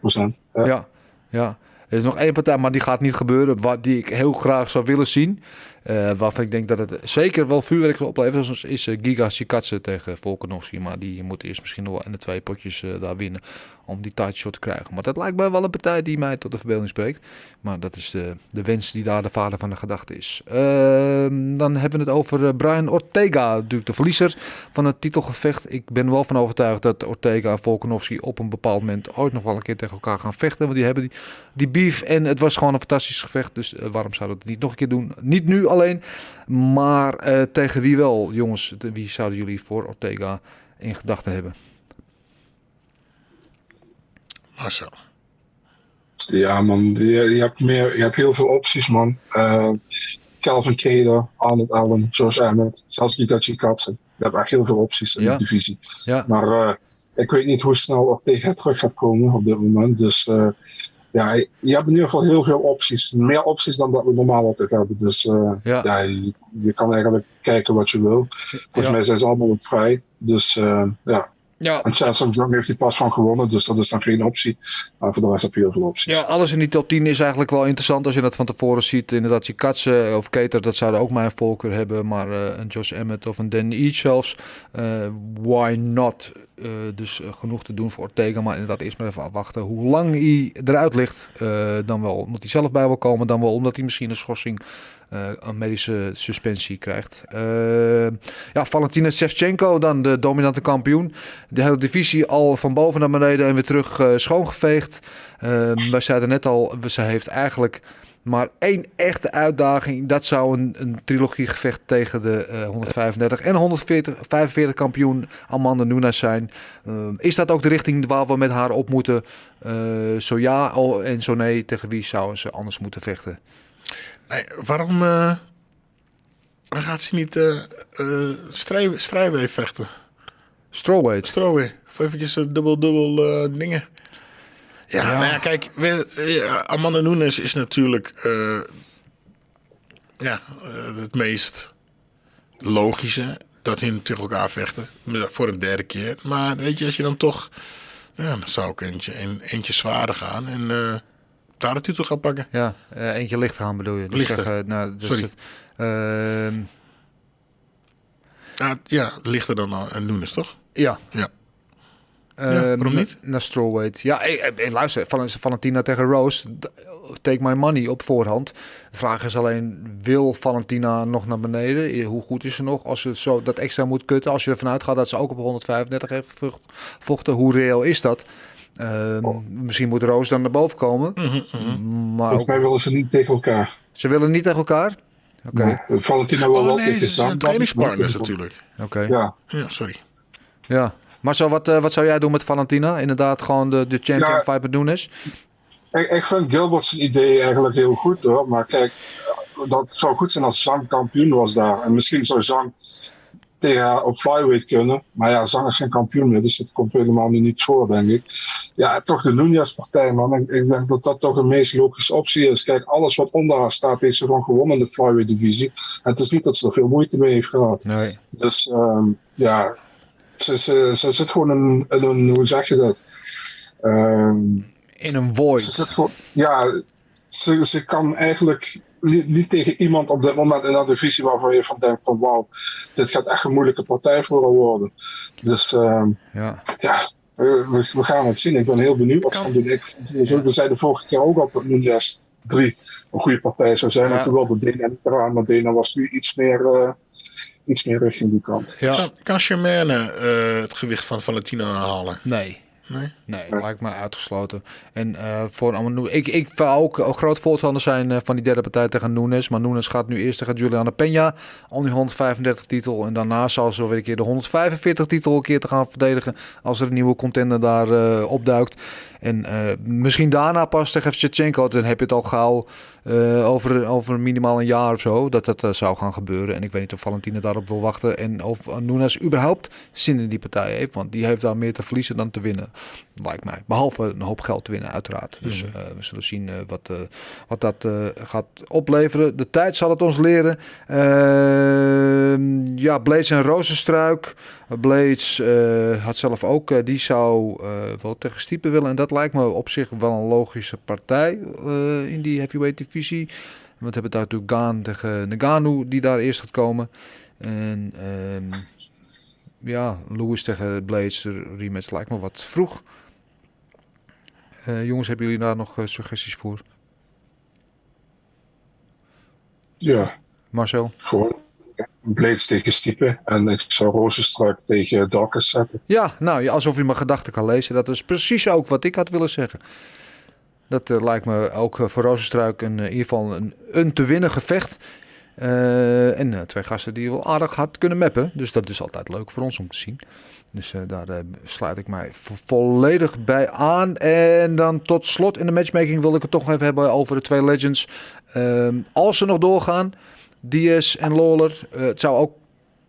Ja, ja. ja. Er is nog één partij, maar die gaat niet gebeuren. Wat die ik heel graag zou willen zien. Uh, waarvan ik denk dat het zeker wel vuurwerk zal opleveren. is, uh, Giga Sikatse tegen Volkanovski. Maar die moet eerst misschien nog wel in de twee potjes uh, daar winnen om die tight shot te krijgen. Maar dat lijkt mij wel een partij die mij tot de verbeelding spreekt. Maar dat is de, de wens die daar de vader van de gedachte is. Ehm, dan hebben we het over Brian Ortega, natuurlijk de verliezer van het titelgevecht. Ik ben wel van overtuigd dat Ortega en Volkanovski op een bepaald moment ooit nog wel een keer tegen elkaar gaan vechten. Want die hebben die, beef en het was gewoon een fantastisch gevecht. Dus waarom zouden we het niet nog een keer doen? Niet nu alleen, maar uh, tegen wie wel, jongens? Wie zouden jullie voor Ortega in gedachten hebben? Marcel. Ja, man, je, je, hebt meer, je hebt heel veel opties, man. Uh, Calvin Keder, Arnold Allen, Josh Emmett, zelfs Gigachi Katsen. Je hebt echt heel veel opties in ja. de divisie. Ja. Maar uh, ik weet niet hoe snel Ortega terug gaat komen op dit moment. Dus uh, ja, je hebt in ieder geval heel veel opties. Meer opties dan dat we normaal altijd hebben. Dus uh, ja. ja je, je, kan eigenlijk kijken wat je wil. Volgens ja. mij zijn ze allemaal vrij. Dus uh, ja. Ja. En Chance Young heeft hij pas van gewonnen, dus dat is dan geen optie. Maar voor de rest heb je heel veel opties. Ja, alles in die top 10 is eigenlijk wel interessant als je dat van tevoren ziet. Inderdaad, je Katsen of Keter, dat zouden ook mijn voorkeur hebben. Maar uh, een Josh Emmett of een Dan Each zelfs. Uh, why not? Uh, dus genoeg te doen voor Ortega. Maar inderdaad, eerst maar even afwachten hoe lang hij eruit ligt. dan wel omdat hij zelf bij wil komen. Dan wel omdat hij misschien een schorsing uh, een medische suspensie krijgt. Uh, ja, Valentina Shevchenko, dan de dominante kampioen. De hele divisie al van boven naar beneden en weer terug uh, schoongeveegd. wij zeiden net al, ze heeft eigenlijk maar één echte uitdaging. Dat zou een, een trilogiegevecht tegen de 135 en 145 kampioen Amanda Nunes zijn. is dat ook de richting waar we met haar op moeten? zo ja en zo nee, tegen wie zouden ze anders moeten vechten? Nee, waarom, uh, waarom gaat ze niet uh, uh, strijwee vechten? Strawweight. Strawweight. Of eventjes dubbel-dubbel dingen. Ja, ja. Nou ja, kijk, we, Amanda Nunes is natuurlijk ja, het meest logische dat die tegen elkaar vechten. Voor een derde keer. Maar weet je, als je dan toch... Ja, dan zou ik eentje, een, eentje zwaarder gaan en daar de titel gaan pakken. Ja, uh, eentje licht gaan bedoel je. Dus lichter. Zeg, uh, nou, dus Sorry. Het, ah, ja, lichter dan uh, Nunes, toch? Ja. Ja. Uh, waarom niet? Naar strawweight. Ja, hey, hey, luister, Valentina tegen Rose, take my money op voorhand. De vraag is alleen, wil Valentina nog naar beneden? Hoe goed is ze nog? Als ze zo dat extra moet kutten, als je ervan uitgaat dat ze ook op 135 heeft gevochten, hoe reëel is dat? Uh, oh. Misschien moet Roos dan naar boven komen. Mm -hmm. Maar Volgens mij willen ze niet tegen elkaar. Ze willen niet tegen elkaar? Oké. Okay. Nee, Valentina wil oh, wel nee, tegen ze zijn Sam. trainingspartners natuurlijk. Oké. Okay. Ja. ja, sorry. Ja. Maar zo, wat, uh, wat zou jij doen met Valentina? Inderdaad, gewoon de, de champion ja, fight met Nunes? Ik, ik vind Gilbert's idee eigenlijk heel goed hoor. Maar kijk, dat zou goed zijn als Zang kampioen was daar. En misschien zou Zang tegen haar op flyweight kunnen. Maar ja, Zang is geen kampioen meer, dus dat komt helemaal nu niet voor, denk ik. Ja, toch de Nunez-partij, man. Ik, ik, denk dat dat toch de meest logische optie is. Kijk, alles wat onder haar staat, heeft ze gewoon gewonnen in de flyweight-divisie. En het is niet dat ze er veel moeite mee heeft gehad. Nee. Dus um, ja, ze, ze, ze zit gewoon in, in een, hoe zeg je dat? Um, in een void. Ze zit gewoon, ja, ze, ze kan eigenlijk niet, niet, tegen iemand op dit moment in dat divisie waarvan je van denkt van wauw, dit gaat echt een moeilijke partij voor worden. Dus um, ja, ja we, we, gaan het zien. Ik ben heel benieuwd wat ze gaan doen. Ik, we zeiden vorige keer ook al dat Nunes 3 een goede partij zou zijn. Ja. En toen wilde Dena niet eraan, maar Dena was nu iets meer, uh, iets meer richting die kant. Ja. Kan, kan Germaine uh, het gewicht van Valentina halen? Nee. Nee? Nee, dat lijkt me uitgesloten. En uh, voor Amanu, ik, ik wil ook een groot voorstander zijn uh, van die derde partij tegen Nunes. Maar Nunes gaat nu eerst tegen Juliana Peña om die 135 titel. En daarna zal ze weer een keer de 145 titel een keer te gaan verdedigen. Als er een nieuwe contender daar uh, opduikt. En misschien daarna pas tegen Shevchenko. Dan heb je het al gauw over, over minimaal een jaar of zo. Dat dat zou gaan gebeuren. En ik weet niet of Valentina daarop wil wachten. En of Nunes überhaupt zin in die partij heeft. Want die heeft daar meer te verliezen dan te winnen lijkt mij. Behalve een hoop geld te winnen, uiteraard. Dus uh, we zullen zien uh, wat, uh, wat dat gaat opleveren. De tijd zal het ons leren. Ehm, ja, Blades en Rozenstruik. Blades had zelf ook, die zou wel tegen Stiepen willen. En dat lijkt me op zich wel een logische partij in die heavyweight divisie. Want we hebben daar natuurlijk Gaan tegen Nagano die daar eerst gaat komen. En ehm, ja, Lewis tegen Blades, de rematch lijkt me wat vroeg. Eh, jongens, hebben jullie daar nog eh, suggesties voor? Ja, Marcel? gewoon Blades tegen Stipe. En ik zou Rozenstruik tegen Dawkins zetten. Ja, nou, alsof je mijn gedachten kan lezen. Dat is precies ook wat ik had willen zeggen. Dat eh, lijkt me ook voor Rozenstruik een, in ieder geval een, een te winnen gevecht. En twee gasten die wel aardig hard kunnen mappen. Dus dat is altijd leuk voor ons om te zien. Dus eh, daar eh, sluit ik mij vo- volledig bij aan. En dan tot slot in de matchmaking wil ik het toch even hebben over de twee legends. Ehm, als ze nog doorgaan, Diaz en Lawler. eh, het zou ook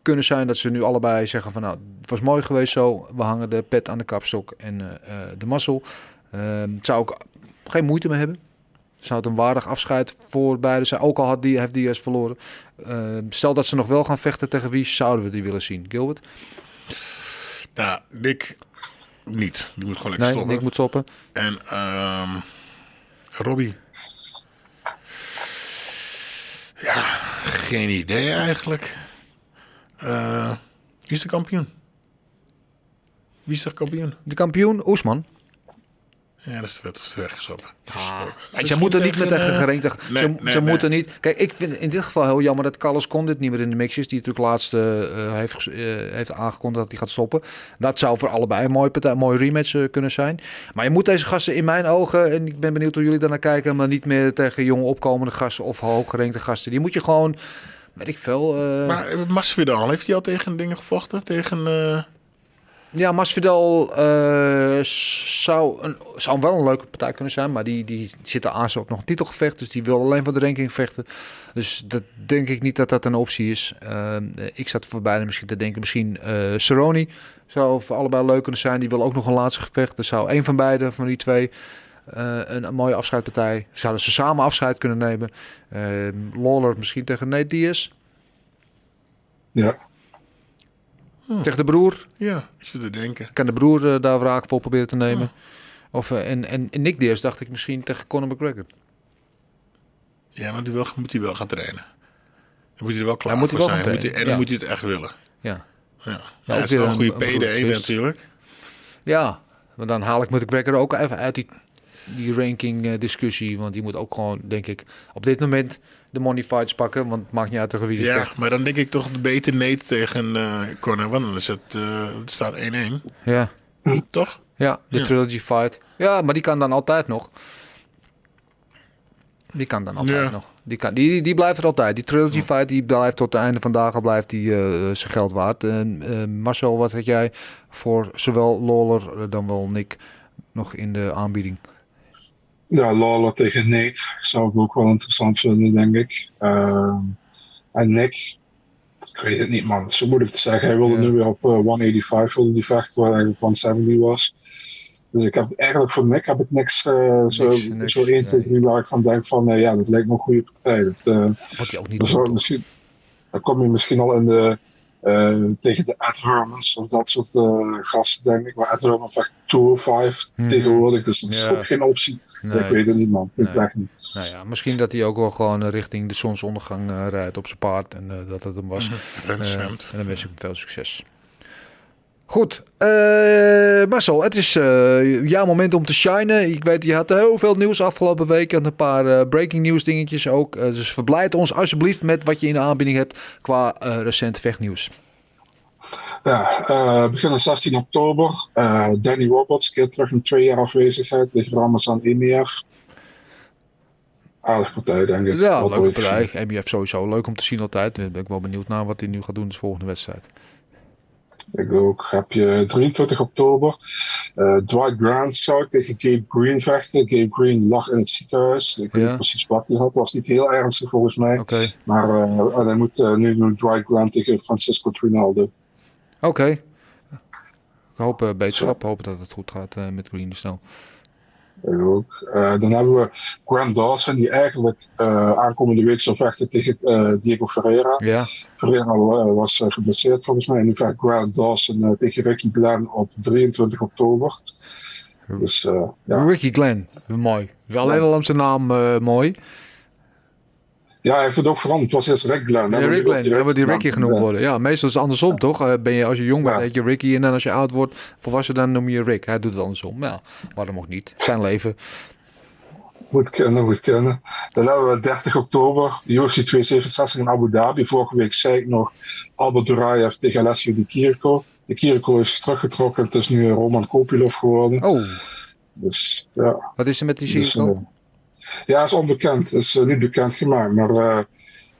kunnen zijn dat ze nu allebei zeggen van nou, het was mooi geweest zo. We hangen de pet aan de kapstok en de mazzel. Ehm, het zou ook geen moeite mee hebben. Zou het een waardig afscheid voor beide zijn. Ook al had die, heeft Diaz verloren. Ehm, stel dat ze nog wel gaan vechten tegen wie zouden we die willen zien? Gilbert? Nou, Dick niet. Die moet gewoon lekker Nee, stoppen. ik moet stoppen. En ehm Robbie. Ja, geen idee eigenlijk. Eh, wie is de kampioen? Wie is de kampioen? De kampioen, Oesman. Ja, dat is de is weggestopt. En ze moeten niet met een tegen, eh, nee, ze nee, ze nee. moeten niet. Kijk, ik vind in dit geval heel jammer dat Carlos Condit niet meer in de mix is. Die natuurlijk laatst eh, heeft, eh, heeft aangekondigd dat hij gaat stoppen. Dat zou voor allebei een mooie, partij, een mooie rematch kunnen zijn. Maar je moet deze gasten in mijn ogen, en ik ben benieuwd hoe jullie daarnaar kijken, maar niet meer tegen jonge opkomende gasten of hooggerengte gasten. Die moet je gewoon, weet ik veel. eh, Maar Masvidal, heeft hij al tegen dingen gevochten? Tegen... Ja, Masvidal eh, zou, een, zou wel een leuke partij kunnen zijn. Maar die, die zit er aan op nog een titelgevecht. Dus die wil alleen voor de ranking vechten. Dus dat denk ik niet dat dat een optie is. Eh, ik zat voor beide misschien te denken. Misschien eh Cerrone zou voor allebei leuk kunnen zijn. Die wil ook nog een laatste gevecht. Dus zou een van beide van die twee een, mooie afscheidpartij. Zouden ze samen afscheid kunnen nemen. Eh Lawler misschien tegen Nate. Ja. Tegen de broer. ja, ik zit te denken. Kan de broer eh, daar wraak voor proberen te nemen? Of, eh, en, en, en Nick Diaz dacht ik misschien tegen Conor McGregor. Ja, maar die wil, moet hij wel gaan trainen. Dan moet hij er wel klaar Dan moet hij voor wel zijn. Moet hij- en dan ja. moet hij het echt willen. Ja. Ja, Ja, is wel een goede broer natuurlijk. Ja, maar dan haal ik McGregor ook even uit die, die ranking eh, discussie. Want die moet ook gewoon, denk ik, op dit moment de money fights pakken. Want het maakt niet uit tegen wie die Ja, maar dan denk ik toch de beter Nate tegen eh Conor. Want dan is het, eh, het staat 1-1. Ja, Toch? ja de Ja. trilogy fight. Ja, maar die kan dan altijd nog. Die kan dan altijd Ja. nog. Die, kan, die, die blijft er altijd. Die trilogy fight die blijft tot het einde van dagen blijft die, zijn geld waard. En, Marcel, wat had jij voor zowel Lawler dan wel Nick nog in de aanbieding? Ja, Lawler tegen Nate zou ik ook wel interessant vinden, denk ik. Ehm, en Nick, ik weet het niet man, zo moeilijk te zeggen. Hij wilde Ja. nu weer op eh, 185 wilde die vechten, waar hij op 170 was. Dus ik heb eigenlijk voor Nick heb ik niks, eh, zo, Niks, niks, zo 1 ja. tegen 3 waar ik van denk van, eh, ja, dat lijkt me een goede partij. Dat, eh, Wat ook niet doet. misschien, dan kom je misschien al in de, eh, tegen de Ed Hermans of dat soort eh, gasten, denk ik. Maar Ed Herman vecht 205 Mhm. tegenwoordig, dus dat is Ja. ook geen optie. Nee. Ik weet het niet, man. Ik weet het Nee. echt niet. Nou ja, misschien dat hij ook wel gewoon eh, richting de zonsondergang eh, rijdt op zijn paard. En eh, dat het hem was. En dan wens ik hem veel succes. Goed, eh, Marcel, het is eh, jouw moment om te shinen. Ik weet, je had heel veel nieuws afgelopen week en een paar eh, breaking news dingetjes ook. Dus verblijd ons alsjeblieft met wat je in de aanbieding hebt qua eh, recent vechtnieuws. Ja, eh beginnen 16 oktober. Eh, Danny Roberts keert terug in twee jaar afwezigheid tegen Ramazan Emiev. Aardige partij, denk ik. Ja, Altijd. leuke partij. MBF sowieso leuk om te zien altijd. Ben ik wel benieuwd naar wat hij nu gaat doen de volgende wedstrijd. Ik ook. Heb je 23 oktober. eh, Dwight Grant zou tegen Gabe Green vechten. Gabe Green lag in het ziekenhuis. Ik weet Ja. niet precies wat hij had. Was niet heel ernstig volgens mij. Maar hij moet nu doen Dwight Grant tegen Francisco Trinaldo. Oké. Ik hoop uh, beterschap, hoop dat het goed gaat eh, met Green. Ik ook. Eh, dan hebben we Grant Dawson, die eigenlijk aankomende week zou vechten tegen Diego Ferreira. Ja, Ferreira was geblesseerd volgens mij. En nu vecht Grant Dawson tegen Ricky Glenn op 23 oktober. Dus, ja. Ricky Glenn, mooi. Alleen al om zijn naam mooi. Ja, hij heeft het ook veranderd. Het was eerst Rick Glenn. Ja, hè, maar Rick die dan wordt Ricky genoemd worden. Ja, meestal is het andersom, toch? Eh, ben je, als je jong bent, Ja. heet je Ricky. En dan als je oud wordt, volwassen, dan noem je Rick. Hij doet het andersom. Ja, waarom ook niet? Zijn leven. Moet kennen, moet kennen. Dan hebben we 30 oktober, UFC 267 in Abu Dhabi. Vorige week zei ik nog Albert Duraev tegen Alessio Di Chirico. De Chirico is teruggetrokken. Het is nu Roman Kopilov geworden. Oh, Dus ja. wat is er met die Dus, Chirico? eh, ja, is onbekend. Is eh, niet bekend gemaakt. Maar eh,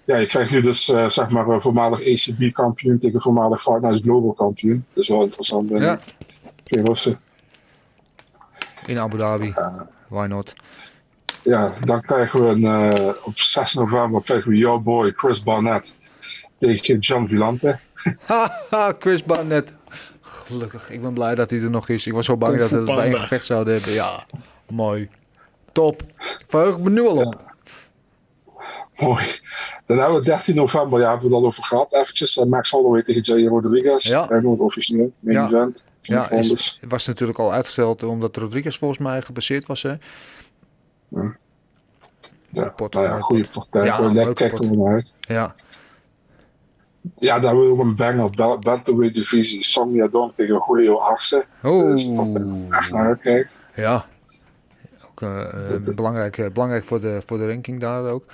ja, je krijgt nu dus eh, zeg maar een voormalig ACB kampioen tegen voormalig Fight Nights Global kampioen. Dat is wel interessant. denk Ja. ik. Twee Russen. In Abu Dhabi. Why not? Ja, dan krijgen we een, eh, op 6 november krijgen we jouw boy Chris Barnett tegen John Villante. Haha, Chris Barnett. Gelukkig, ik ben blij dat hij er nog is. Ik was zo bang dat we het bij één gevecht zouden hebben. Ja, mooi. Top. Verheug me nu al op. Mooi. Dan hebben we 13 november, ja, hebben we het al over gehad. Eventjes eh, Max Holloway tegen Jay Rodriguez. Ja. En ook officieel, main Ja. event. Ja, is, was natuurlijk al uitgesteld omdat Rodriguez volgens mij gebaseerd was. Hè? ja. pot, nou ja, goede partij. Ja, Ja, Lekker kijkt er naar uit. Ja. Ja, dan hebben we ook een banger. Bantamweight divisie. Song Yadong tegen Julio Arce. Dus dat Oh, ik echt naar uitkijk. ja. Ook eh, eh, belangrijk, eh, belangrijk voor de, voor de ranking daar ook.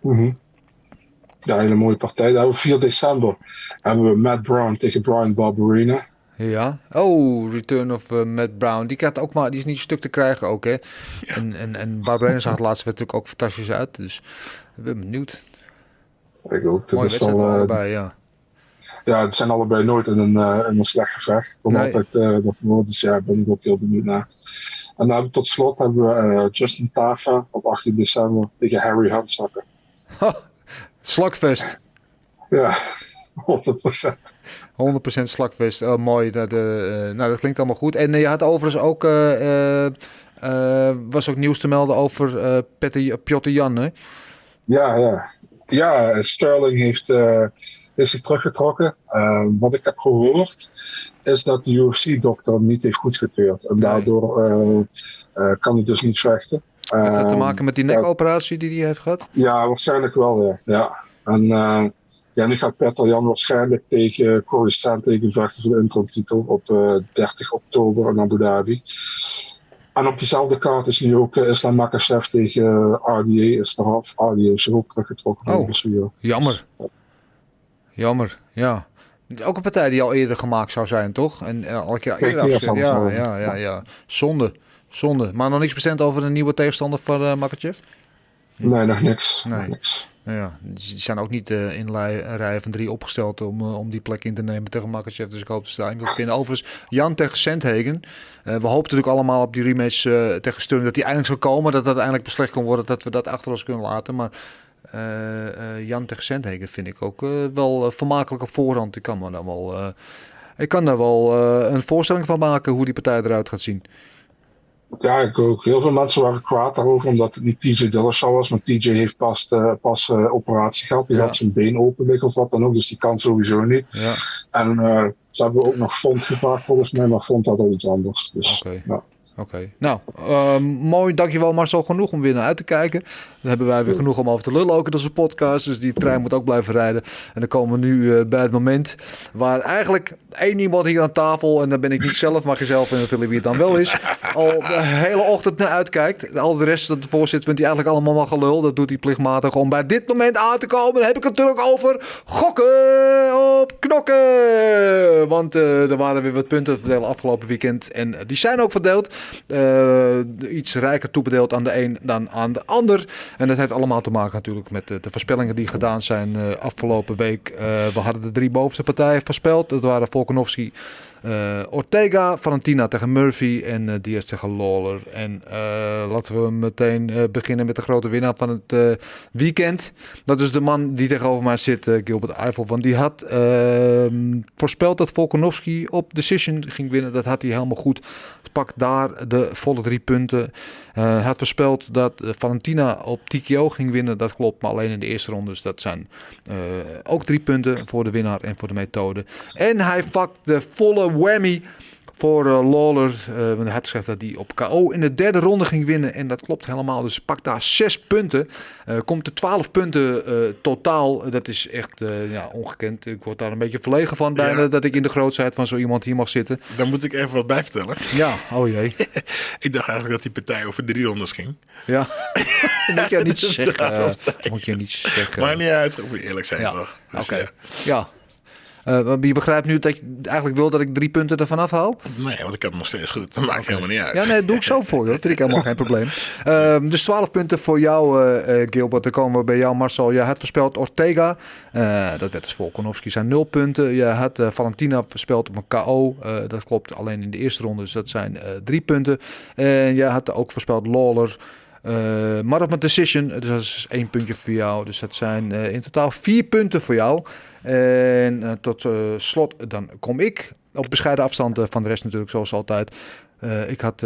Mhm. Ja, een hele mooie partij. Dan hebben we 4 december. hebben we Matt Brown tegen Brian Barberina. Ja. Oh, Return of Matt Brown. Die, gaat ook maar, die is niet stuk te krijgen ook, hè. En, en, en Barbara zag het laatste natuurlijk ook fantastisch uit. Dus ik ben benieuwd. Ik ook. Mooie is allebei, ja. ja, het zijn allebei nooit in een, in een slecht gevecht. Kom Nee. altijd uh, dat verwoord, dus ja, ben ik ook heel benieuwd naar. En dan tot slot hebben we eh, Justin Tafa op 18 december tegen Harry Hunsucker. Slakfest. Ja, 100%. 100% slakvest. Oh, mooi. Dat, eh, nou, dat klinkt allemaal goed. En je had overigens ook... eh, was ook nieuws te melden over Petter- Piotr Jan, hè? Ja, ja. Ja, Sterling heeft, is zich teruggetrokken. Eh, wat ik heb gehoord is dat de UFC-dokter niet heeft goedgekeurd. En daardoor eh, eh, kan hij dus niet vechten. Heeft dat te Eh, maken met die nekoperatie die hij heeft gehad? Ja, waarschijnlijk wel, ja. ja. En eh, ja, nu gaat Peter Jan waarschijnlijk tegen Corey Sandhagen vechten voor de interimtitel op eh 30 oktober in Abu Dhabi. En op diezelfde kaart is nu ook Islam Makachev tegen RDA is eraf. RDA is ook teruggetrokken. Oh. blessure. Jammer. Ja. Ook een partij die al eerder gemaakt zou zijn, toch? En eh, al een keer eerder. Ja, ja, ja, ja. Zonde. Zonde. Maar nog niks bekend over een nieuwe tegenstander van eh Makachev? Nee, nog niks. Nee. Nog niks. Nou ja, die zijn ook niet eh, in rij van drie opgesteld om, om die plek in te nemen tegen Makachev. Dus ik hoop dat ze daar iemand vinden. Overigens, Jan tegen Sandhagen. We hoopten natuurlijk allemaal op die rematch tegen Sterling dat die eindelijk zou komen. Dat dat eindelijk beslecht kon worden, dat we dat achter ons kunnen laten. Maar Jan tegen Sandhagen vind ik ook eh, wel eh, vermakelijk op voorhand. Ik kan me wel, eh, ik kan daar wel eh, een voorstelling van maken hoe die partij eruit gaat zien. Ja, ik ook. Heel veel mensen waren kwaad daarover omdat het niet TJ Dillashaw was. Maar TJ heeft pas, eh, pas eh, operatie gehad. Die Ja. had zijn been open liggen of wat dan ook. Dus die kan sowieso niet. Ja, En eh, ze hebben ook nog Font gevraagd volgens mij. Maar Font had al iets anders. Dus ja. Oké, nou, ehm, mooi. Dankjewel Marcel. Genoeg om weer naar uit te kijken. Dan hebben wij weer genoeg om over te lullen ook in onze podcast. Dus die trein moet ook blijven rijden. En dan komen we nu eh, bij het moment waar eigenlijk één iemand hier aan tafel... en dan ben ik niet zelf, maar jezelf en natuurlijk wie het dan wel is... al de hele ochtend naar uitkijkt. Al de rest dat ervoor zit, vindt hij eigenlijk allemaal wel gelul. Dat doet hij plichtmatig om bij dit moment aan te komen. Dan heb ik het natuurlijk over gokken op knokken. Want eh, er waren weer wat punten te afgelopen weekend. En die zijn ook verdeeld. Eh, iets rijker toebedeeld aan de een dan aan de ander. En dat heeft allemaal te maken natuurlijk met de, de voorspellingen die gedaan zijn eh, afgelopen week. Eh, we hadden de drie bovenste partijen voorspeld. Dat waren Volkanovski, eh, Ortega, Valentina tegen Murphy en eh Diaz tegen Lawler. En eh, laten we meteen beginnen met de grote winnaar van het weekend. Dat is de man die tegenover mij zit, Gilbert Eiffel. Want die had ehm, voorspeld dat Volkanovski op decision ging winnen. Dat had hij helemaal goed. Pak daar de volle drie punten. Hij had voorspeld dat Valentina op TKO ging winnen. Dat klopt, maar alleen in de eerste ronde. Dus dat zijn ook drie punten voor de winnaar en voor de methode. En hij pakt de volle whammy. voor uh, Lawler. Uh, hij had gezegd dat hij op KO in de derde ronde ging winnen. En dat klopt helemaal. Dus pak daar zes punten. Uh, komt er 12 punten totaal. Dat is echt ja, ongekend. Ik word daar een beetje verlegen van bijna ja. dat ik in de grootheid van zo iemand hier mag zitten. Daar moet ik even wat bij vertellen. Ja, oh jee. ik dacht eigenlijk dat die partij over drie rondes ging. Ja, dat moet je niet zeggen. moet je niet zeggen. Maar niet uit, moet eerlijk zijn ja. toch? Dus, Oké, okay. ja. Uh, je begrijpt nu dat je eigenlijk wil dat ik drie punten ervan afhaal? Nee, want ik heb het nog steeds goed. Dat maakt okay. helemaal niet uit. Ja, nee, dat doe ik zo voor je. Dat vind ik helemaal geen probleem. Uh, dus 12 punten voor jou, uh, Gilbert. Dan komen we bij jou, Marcel. Je had voorspeld Ortega. dat werd dus Volkanovski zijn 0 punten. Je had Valentina voorspeld op een KO. dat klopt alleen in de eerste ronde. Dus dat zijn drie punten. En je had ook voorspeld Lawler. Uh, maar op een decision, dus dat is één puntje voor jou. Dus dat zijn uh, in totaal vier punten voor jou. En uh, tot slot, dan kom ik op bescheiden afstand van de rest natuurlijk, zoals altijd. ik had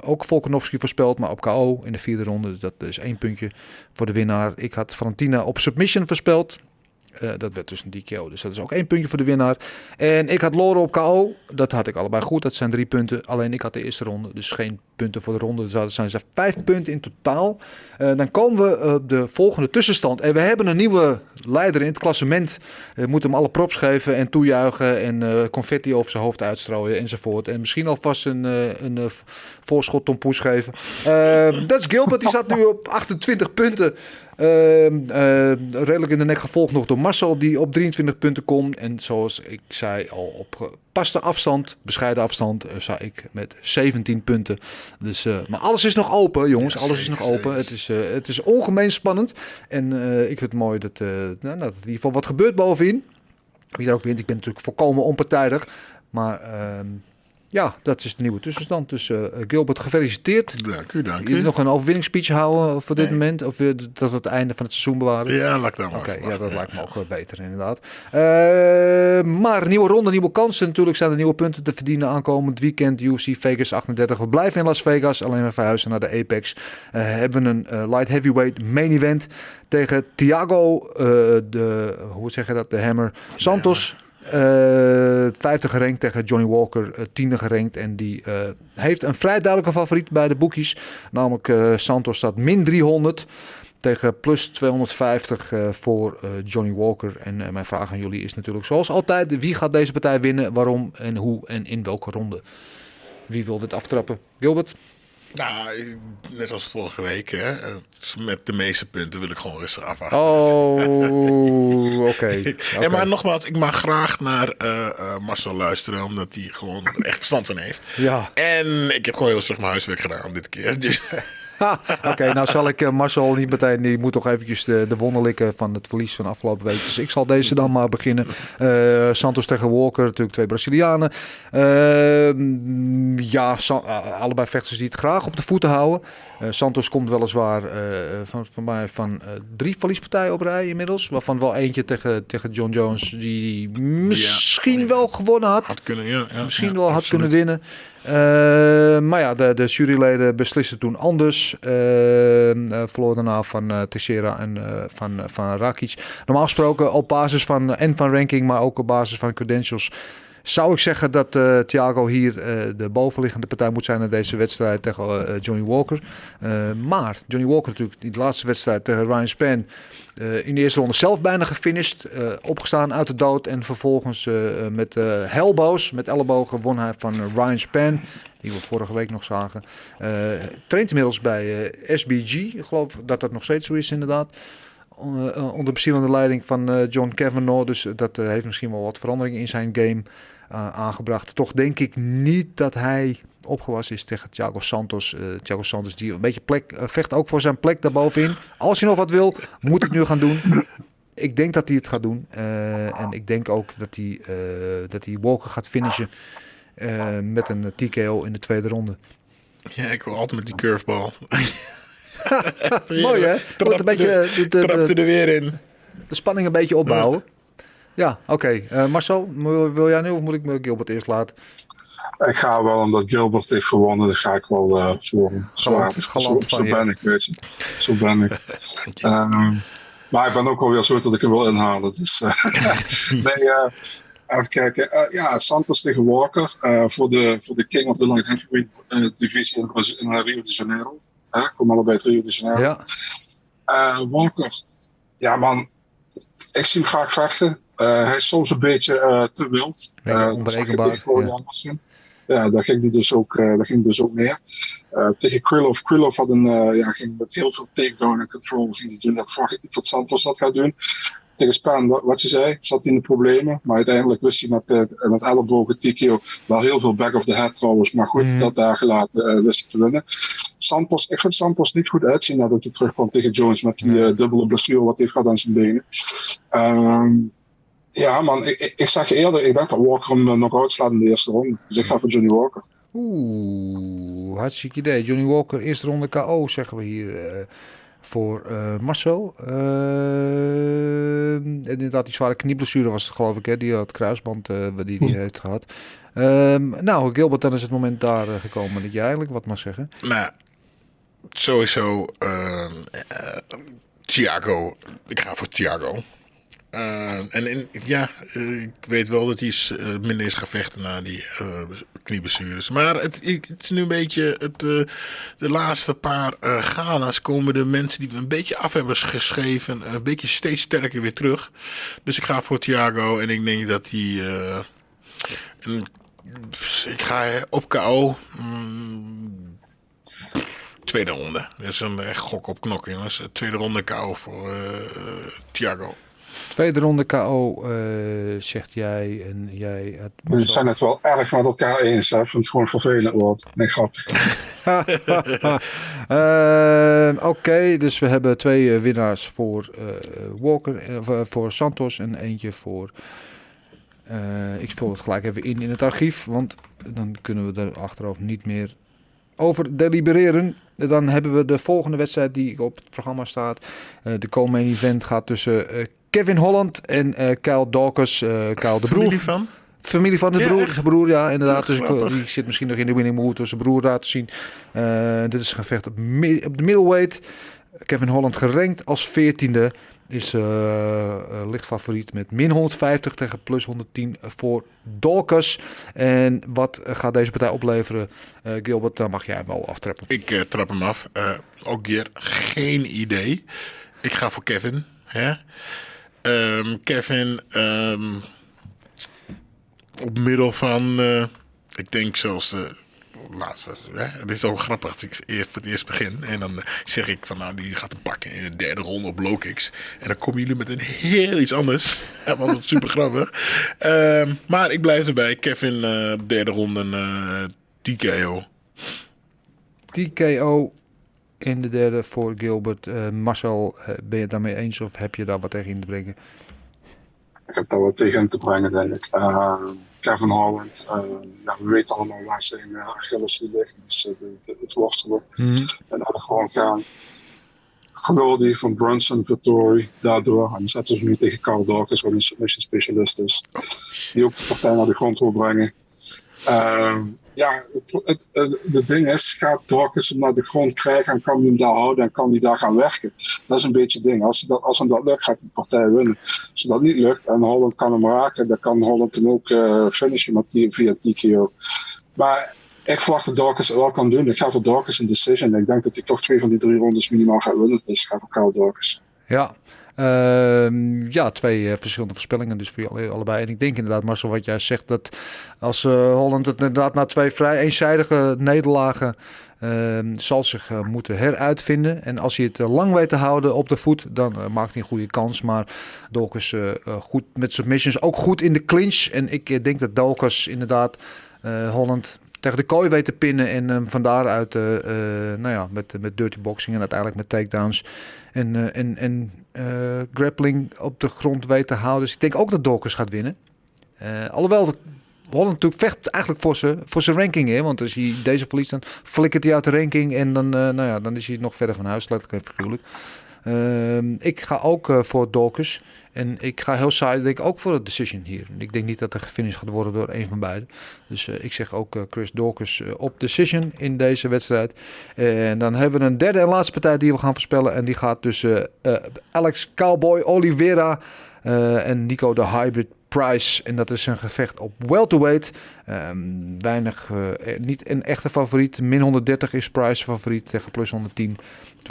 ook Volkanovski voorspeld, maar op KO in de vierde ronde. Dus dat is één puntje voor de winnaar. Ik had Valentina op submission voorspeld. Uh, dat werd dus een DKO. Dus dat is ook één puntje voor de winnaar. En ik had Lore op KO. Dat had ik allebei goed. Dat zijn drie punten. Alleen ik had de eerste ronde. Dus geen punten voor de ronde. Dus dat zijn ze vijf punten in totaal. Uh, dan komen we op de volgende tussenstand. En we hebben een nieuwe leider in het klassement. We moeten hem alle props geven en toejuichen. En confetti over zijn hoofd uitstrooien enzovoort. En misschien alvast een, een voorschot Tom Poes geven. dat is Gilbert. Die zat nu op 28 punten. Uh, uh, redelijk in de nek gevolgd nog door Marcel, die op 23 punten komt. En zoals ik zei, al op gepaste afstand, bescheiden afstand, uh, sta ik met 17 punten. Dus, maar alles is nog open, jongens. Alles is nog open. Het is, het is ongemeen spannend. En ik vind het mooi dat, nou, dat in ieder geval wat gebeurt bovenin. Wie er ook wint, ik ben natuurlijk volkomen onpartijdig. Maar ehm, ja, dat is de nieuwe tussenstand. Dus uh, Gilbert, gefeliciteerd. Dank u, dank je u. nog een overwinningsspeech houden voor dit nee. moment? Of uh, dat het einde van het seizoen bewaren? Ja, laat dan maar. Oké, okay, ja, dat lijkt me ook beter inderdaad. Uh, maar nieuwe ronde, nieuwe kansen. Natuurlijk zijn er nieuwe punten te verdienen aankomend weekend. UFC Vegas 38. We blijven in Las Vegas, alleen we verhuizen naar de Apex. hebben we een light heavyweight main event tegen Thiago, de, hoe zeg je dat, de Hammer, Santos. Ja. Uh, vijfde gerankt tegen Johnny Walker, uh, tiende gerankt. En die uh, heeft een vrij duidelijke favoriet bij de boekies. Namelijk Santos staat min 300 tegen plus 250 voor Johnny Walker. En mijn vraag aan jullie is natuurlijk zoals altijd. Wie gaat deze partij winnen? Waarom en hoe en in welke ronde? Wie wil dit aftrappen? Gilbert? Nou, net als vorige week, hè, met de meeste punten wil ik gewoon rustig afwachten. Oh, oké. Okay. maar nogmaals, ik mag graag naar uh, uh, Marcel luisteren, omdat hij gewoon echt verstand van heeft. Ja. En ik heb gewoon heel slecht mijn huiswerk gedaan dit keer. Dus. Oké, okay, nou zal ik uh, Marcel niet meteen, die moet toch eventjes de, de wonden likken van het verlies van afgelopen week. Dus ik zal deze dan maar beginnen. Uh, Santos tegen Walker, natuurlijk twee Brazilianen. Uh, ja, allebei vechters die het graag op de voeten houden. Santos komt weliswaar van, van mij van drie verliespartijen op rij inmiddels. Waarvan wel eentje tegen, tegen John Jones die misschien ja. wel gewonnen had. Had kunnen, ja. ja misschien ja, wel had absoluut. kunnen winnen. Uh, maar ja, de, de juryleden beslissen toen anders. Uh, uh, verloor daarna van Teixeira en van, van Rakic. Normaal gesproken op basis van en van ranking, maar ook op basis van credentials. Zou ik zeggen dat Thiago hier de bovenliggende partij moet zijn in deze wedstrijd tegen Johnny Walker. maar Johnny Walker natuurlijk de laatste wedstrijd tegen Ryan Span. In de eerste ronde zelf bijna gefinished. Opgestaan uit de dood. En vervolgens met helbo's, met ellebogen, won hij van Ryan Span. Die we vorige week nog zagen. traint inmiddels bij SBG. Ik geloof dat dat nog steeds zo is inderdaad. Onder bezielende leiding van John Kavanaugh. Dus dat heeft misschien wel wat verandering in zijn game aangebracht. Toch denk ik niet dat hij opgewassen is tegen Thiago Santos. Uh, Thiago Santos die een beetje plek vecht ook voor zijn plek daarbovenin. Als hij nog wat wil, moet ik nu gaan doen. Ik denk dat hij het gaat doen. En ik denk ook dat hij, dat hij Walker gaat finishen met een TKO in de tweede ronde. Ja, ik wil altijd met die curveball. Mooi hè? Trap, een beetje, de, de, de, er weer in. De spanning een beetje opbouwen. Ja, oké. Okay. Marcel, wil jij nu of moet ik me Gilbert eerst laten? Ik ga wel, omdat Gilbert heeft gewonnen, dan ga ik wel uh, voor hem. Galant, zo, galant zo, zo ben ik, weet je. Zo ben ik. um, maar ik ben ook alweer zo dat ik hem wil inhalen. Dus, uh, nee, uh, Even kijken. Uh, ja, Santos tegen Walker uh, voor, de, voor de King of the Light Heavyweight uh, divisie in, in Rio de Janeiro. Uh, komen allebei uit Rio de Janeiro. Ja. Walker, ja man, ik zie hem graag vechten. hij is soms een beetje te wild. Ja, onberekenbaar. Ja. ja, daar ging hij dus ook, daar ging dus ook neer. tegen Krillov. Krillov had een, ja, ging met heel veel takedown en control ging hij doen. Dat dat Santos dat gaat doen tegen Spaan, wat, je zei, zat in de problemen. Maar uiteindelijk wist hij met, uh, met ellebogen TKO wel heel veel back of the head trouwens. Maar goed, mm. dat daar gelaten uh, wist hij te winnen. Sampos, ik vind Sampos niet goed uitzien nadat hij terugkwam tegen Jones met die uh, dubbele blessure wat hij heeft gehad aan zijn benen. Um, ja, man, ik, ik, zeg je eerder, ik denk dat Walker hem nog uitslaat in de eerste ronde. Dus ik ga voor Johnny Walker. Oeh, hartstikke idee. Johnny Walker, eerste ronde KO, zeggen we hier voor uh, Marcel. Uh, inderdaad, die zware knieblessure was het geloof ik, hè, die had kruisband uh, die hij hm. heeft gehad. Um, nou, Gilbert, dan is het moment daar gekomen dat je eigenlijk wat mag zeggen. Nou, sowieso ehm, Thiago. Ik ga voor Thiago. Uh, en ja, uh, ik weet wel dat hij uh, minder is gevechten na die knieblessures. Maar het, is nu een beetje het, de laatste paar gala's komen de mensen die we een beetje af hebben geschreven een beetje steeds sterker weer terug. Dus ik ga voor Thiago en ik denk dat hij... Ik ga op KO. Mm, tweede ronde. Dat is een echt gok op knokken, jongens. Tweede ronde KO voor Thiago. Tweede ronde KO, uh, zegt jij. En jij het We zijn het wel erg met elkaar eens. Hè? Ik vind het gewoon vervelend wordt. Nee, grappig. uh, Oké, okay, dus we hebben twee uh, winnaars voor Walker, voor Santos en eentje voor... ik vul het gelijk even in in het archief, want dan kunnen we er achterover niet meer over delibereren. Dan hebben we de volgende wedstrijd die op het programma staat. de co-main event gaat tussen Kevin Holland en uh, Kyle Dawkers. Uh, Kyle de broer. Familie van? Familie van de broer, ja, broer, ja, inderdaad. Dus die zit misschien nog in de winning mood door zijn broer laten zien. Dit is een gevecht op, op de middleweight. Kevin Holland gerankt als 14e. Is uh, licht favoriet met min 150 tegen plus 110 voor Dawkers. En wat gaat deze partij opleveren? Gilbert, dan mag jij hem wel aftrappen. Ik trap hem af. ook hier geen idee. Ik ga voor Kevin. Hè? Um, Kevin um, op middel van, uh, ik denk zelfs de laatste. Hè? Het is ook grappig als ik eerst voor het eerst begin. En dan zeg ik van nou, die gaat hem pakken in de derde ronde op low kicks. En dan komen jullie met een heel iets anders. Want het super grappig. Um, maar ik blijf erbij. Kevin, uh, derde ronde, uh, TKO. TKO in de derde voor Gilbert. Uh, Marcel, uh, ben je het daarmee eens of heb je daar wat tegen in te brengen? Ik heb daar wat tegen in te brengen, denk ik. Uh, Kevin Holland, we weten allemaal waar zijn uh, Achilles ligt. Dus het, het worstelen. Mm -hmm. En dan gewoon gaan. Die van Brunson, Vittori, daardoor. En zetten ze nu tegen Carl Dawkins, wat een submission specialist is. Die ook de partij naar de grond wil brengen. Uh, ja, het, het, het, ding is, gaat Dawkins hem naar de grond krijgen en kan hij hem daar houden en kan hij daar gaan werken. Dat is een beetje het ding. Als, dat, als hem dat lukt, gaat hij de partij winnen. Als dat niet lukt en Holland kan hem raken, dan kan Holland hem ook uh, finishen met die, via TKO. Maar ik verwacht dat Dawkins het wel kan doen. Ik ga voor Dawkins een decision. Ik denk dat hij toch twee van die drie rondes minimaal gaat winnen. Dus ik ga voor Kyle Dawkins. Ja, ja, twee uh, verschillende voorspellingen dus voor jullie allebei. En ik denk inderdaad, Marcel, wat jij zegt, dat als uh, Holland het inderdaad na twee vrij eenzijdige nederlagen ehm, zal zich eh, moeten heruitvinden. En als hij het lang weet te houden op de voet, dan maakt hij een goede kans. Maar Dolkers goed met submissions, ook goed in de clinch. En ik denk dat Dolkers inderdaad Holland tegen de kooi weet te pinnen. En van daaruit uh, uh, nou ja, met, met dirty boxing en uiteindelijk met takedowns en, uh, en, en grappling op de grond weet te houden. Dus ik denk ook dat Dawkins gaat winnen. alhoewel Holland natuurlijk vecht eigenlijk voor zijn voor ranking. Hè? Want als hij deze verliest, dan flikkert hij uit de ranking. En dan, nou ja, dan is hij nog verder van huis, letterlijk en figuurlijk. Ehm, ik ga ook uh, voor Dawkins. En ik ga heel saai, denk ik, ook voor de decision hier. Ik denk niet dat er gefinished gaat worden door een van beiden. Dus uh, ik zeg ook uh, Chris Dawkins op decision in deze wedstrijd. En dan hebben we een derde en laatste partij die we gaan voorspellen. En die gaat tussen Alex Cowboy Oliveira en Nico de Hybrid Price. En dat is een gevecht op welterweight. Ehm, weinig, eh, niet een echte favoriet. Min 130 is Price favoriet tegen plus 110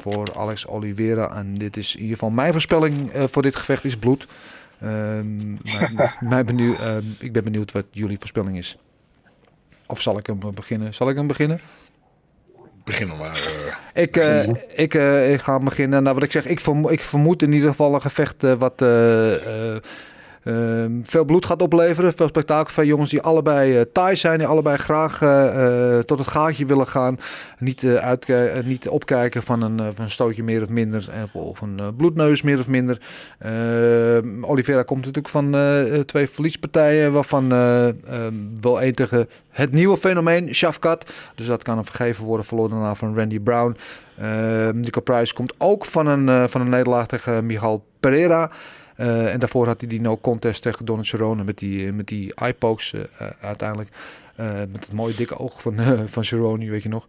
voor Alex Oliveira. En dit is in ieder geval mijn voorspelling eh, voor dit gevecht is bloed. Ehm, maar- mij benieuwd, ehm, ik ben benieuwd wat jullie voorspelling is. Of zal ik hem beginnen? Zal ik hem beginnen? Beginnen maar. eh, Ik, eh, ik, eh, ik ga beginnen. Nou, wat ik zeg, ik, vermo- ik vermoed in ieder geval een gevecht eh, wat eh, eh, veel bloed gaat opleveren. Veel spektakel. Veel jongens die allebei eh Thais zijn. Die allebei graag eh, eh, tot het gaatje willen gaan. Niet, eh, niet opkijken van een, van een stootje meer of minder. Of een bloedneus meer of minder. Ehm, Oliveira komt natuurlijk van twee verliespartijen. Waarvan eh, ehm, wel één tegen het nieuwe fenomeen, Shafkat. Dus dat kan hem vergeven worden. Verloren daarna van Randy Brown. Ehm Nico Price komt ook van een, van een nederlaag tegen Michal Pereira. Eh, en daarvoor had hij die no-contest tegen Donald Cerrone met die, met die eye-pokes eh, eh, uiteindelijk. Eh, met het mooie dikke oog van, eh, van Cerrone, weet je nog.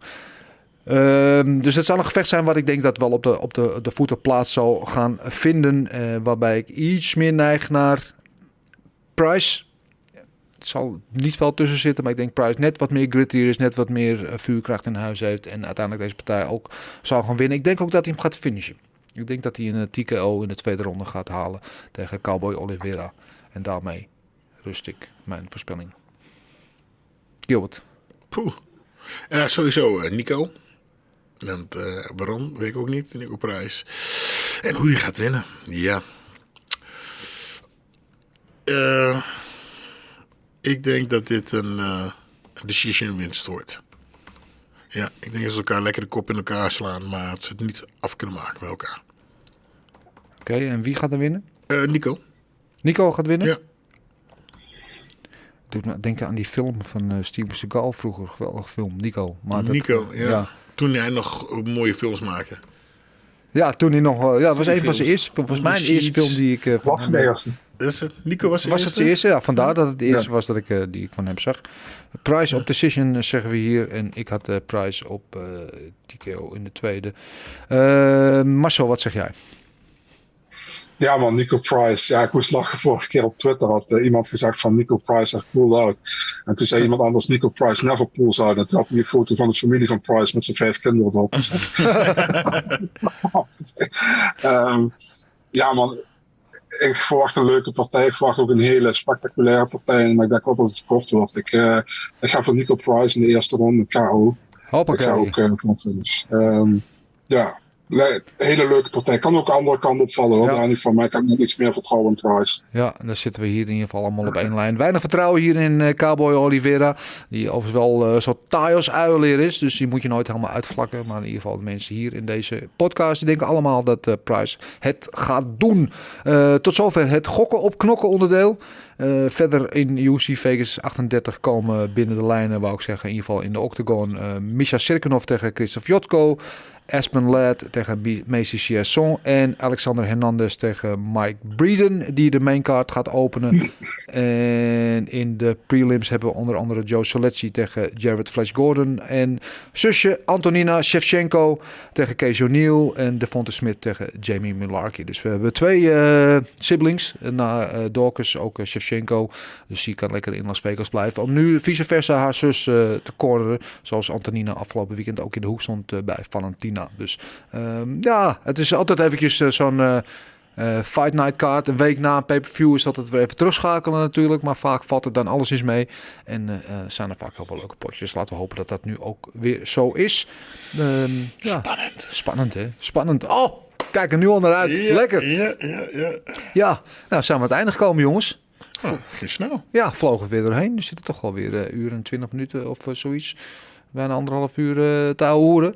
Ehm, dus het zal een gevecht zijn wat ik denk dat wel op de, op de, de voeten plaats zal gaan vinden. eh, waarbij ik iets meer neig naar Price. Het zal niet veel tussen zitten, maar ik denk Price net wat meer grittier is, net wat meer eh, vuurkracht in huis heeft. En uiteindelijk deze partij ook zal gaan winnen. Ik denk ook dat hij hem gaat finishen. Ik denk dat hij een eh, TKO in de tweede ronde gaat halen tegen Cowboy Oliveira. En daarmee rust ik mijn voorspelling. Gilbert. Poeh. Sowieso eh, Nico. En, eh, waarom, weet ik ook niet. Nico Prijs. En hoe die gaat winnen. Ja. Ik denk dat dit een decision winst wordt. Ja, ik denk dat ze elkaar lekker de kop in elkaar slaan, maar dat ze het niet af kunnen maken bij elkaar. Oké, en wie gaat er winnen? Eh, Nico. Nico gaat winnen? Ja. Doet me denken aan die film van eh, Steven Seagal vroeger. Geweldige film, Nico. Maar dat- Nico, ja. ja. Toen hij nog eh, mooie films maakte. Ja, toen hij nog... wel- Ja, dat was een van zijn films. eerste... Volgens mij The eerste film die ik... eh, van de? Is het? Nico was Was het eerste? Ja, vandaar dat het de eerste Ja. was dat ik, eh, die ik van hem zag. Price op Decision eh, zeggen we hier. En ik had eh Price op eh TKO in de tweede. Eh, Marcel, wat zeg jij? Ja man, Nico Price. Ja, ik moest lachen vorige keer op Twitter. Had iemand gezegd van Nico Price echt pulled out. En toen zei iemand anders Nico Price never pulls out. En toen had hij die foto van de familie van Price met zijn vijf kinderen erop gezet. Ehm, ja man, ik verwacht een leuke partij. Ik verwacht ook een hele spectaculaire partij. Maar ik denk wel dat het kort wordt. Ik, eh, ik ga voor Nico Price in de eerste ronde, KO. Ik Hoppakee. ga ook uh, van finish. Ehm, ja, le- hele leuke partij. Kan ook de andere kant opvallen hoor. Ja. Daar niet van. Maar ik heb net iets meer vertrouwen in Price. Ja, dan zitten we hier in ieder geval allemaal op één lijn. Weinig vertrouwen hier in eh, Cowboy Oliveira. Die overigens wel eh, zo taai als uileer is. Dus die moet je nooit helemaal uitvlakken. Maar in ieder geval de mensen hier in deze podcast... die denken allemaal dat eh, Price het gaat doen. Tot zover het gokken op knokken onderdeel. Verder in UFC Vegas 38 komen binnen de lijnen, wou ik zeggen, in ieder geval in de octagon. eh Misha tegen Christoph Jotko. Aspen Ladd tegen Macy Chiasson. En Alexander Hernandez tegen Mike Breeden, die de maincard gaat openen. en in de prelims hebben we onder andere Joe Solecki tegen Jared Flash Gordon. En zusje Antonina Shevchenko tegen Kees O'Neill. En Devonta Smith tegen Jamie Milarki. Dus we hebben twee eh, siblings. Na eh Dawkins ook eh, Shevchenko. Dus die kan lekker in Las Vegas blijven. Om nu vice versa haar zus eh, te corneren. Zoals Antonina afgelopen weekend ook in de hoek stond eh, bij Valentina. Dus ehm, ja, het is altijd eventjes eh, zo'n... eh, eh, Fight Night Card, een week na een pay-per-view is dat het weer even terugschakelen natuurlijk. Maar vaak valt er dan alles eens mee. En zijn er vaak heel veel leuke potjes. Laten we hopen dat dat nu ook weer zo is. Ehm, ja. Spannend. Spannend hè? Spannend. Oh, kijk er nu al naar uit. Ja, Lekker. Ja, ja, ja. Ja, nou zijn we aan het einde gekomen jongens. Oh, snel. Ja, vlogen we weer doorheen. Er zitten toch wel weer een uur en twintig minuten of zoiets. Bijna anderhalf uur te ouwehoeren.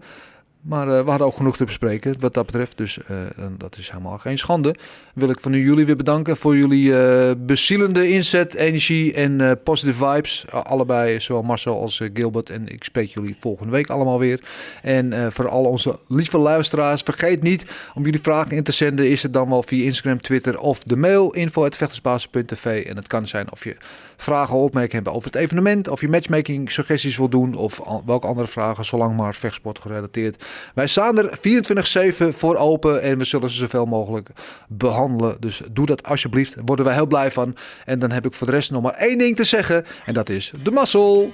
Maar eh, we hadden ook genoeg te bespreken wat dat betreft. Dus eh, dat is helemaal geen schande. Wil ik van u jullie weer bedanken voor jullie eh bezielende inzet, energie en positive vibes. Allebei, zowel Marcel als Gilbert. En ik spreek jullie volgende week allemaal weer. En voor al onze lieve luisteraars, vergeet niet om jullie vragen in te zenden. Is het dan wel via Instagram, Twitter of de mail info.vechtersbasis.tv. En het kan zijn of je vragen of opmerkingen hebben over het evenement. Of je matchmaking suggesties wil doen. Of welke andere vragen, zolang maar vechtsport gerelateerd. Wij staan er 24-7 voor open. En we zullen ze zoveel mogelijk behandelen. Dus doe dat alsjeblieft. Daar worden wij heel blij van. En dan heb ik voor de rest nog maar één ding te zeggen. En dat is de mazzel.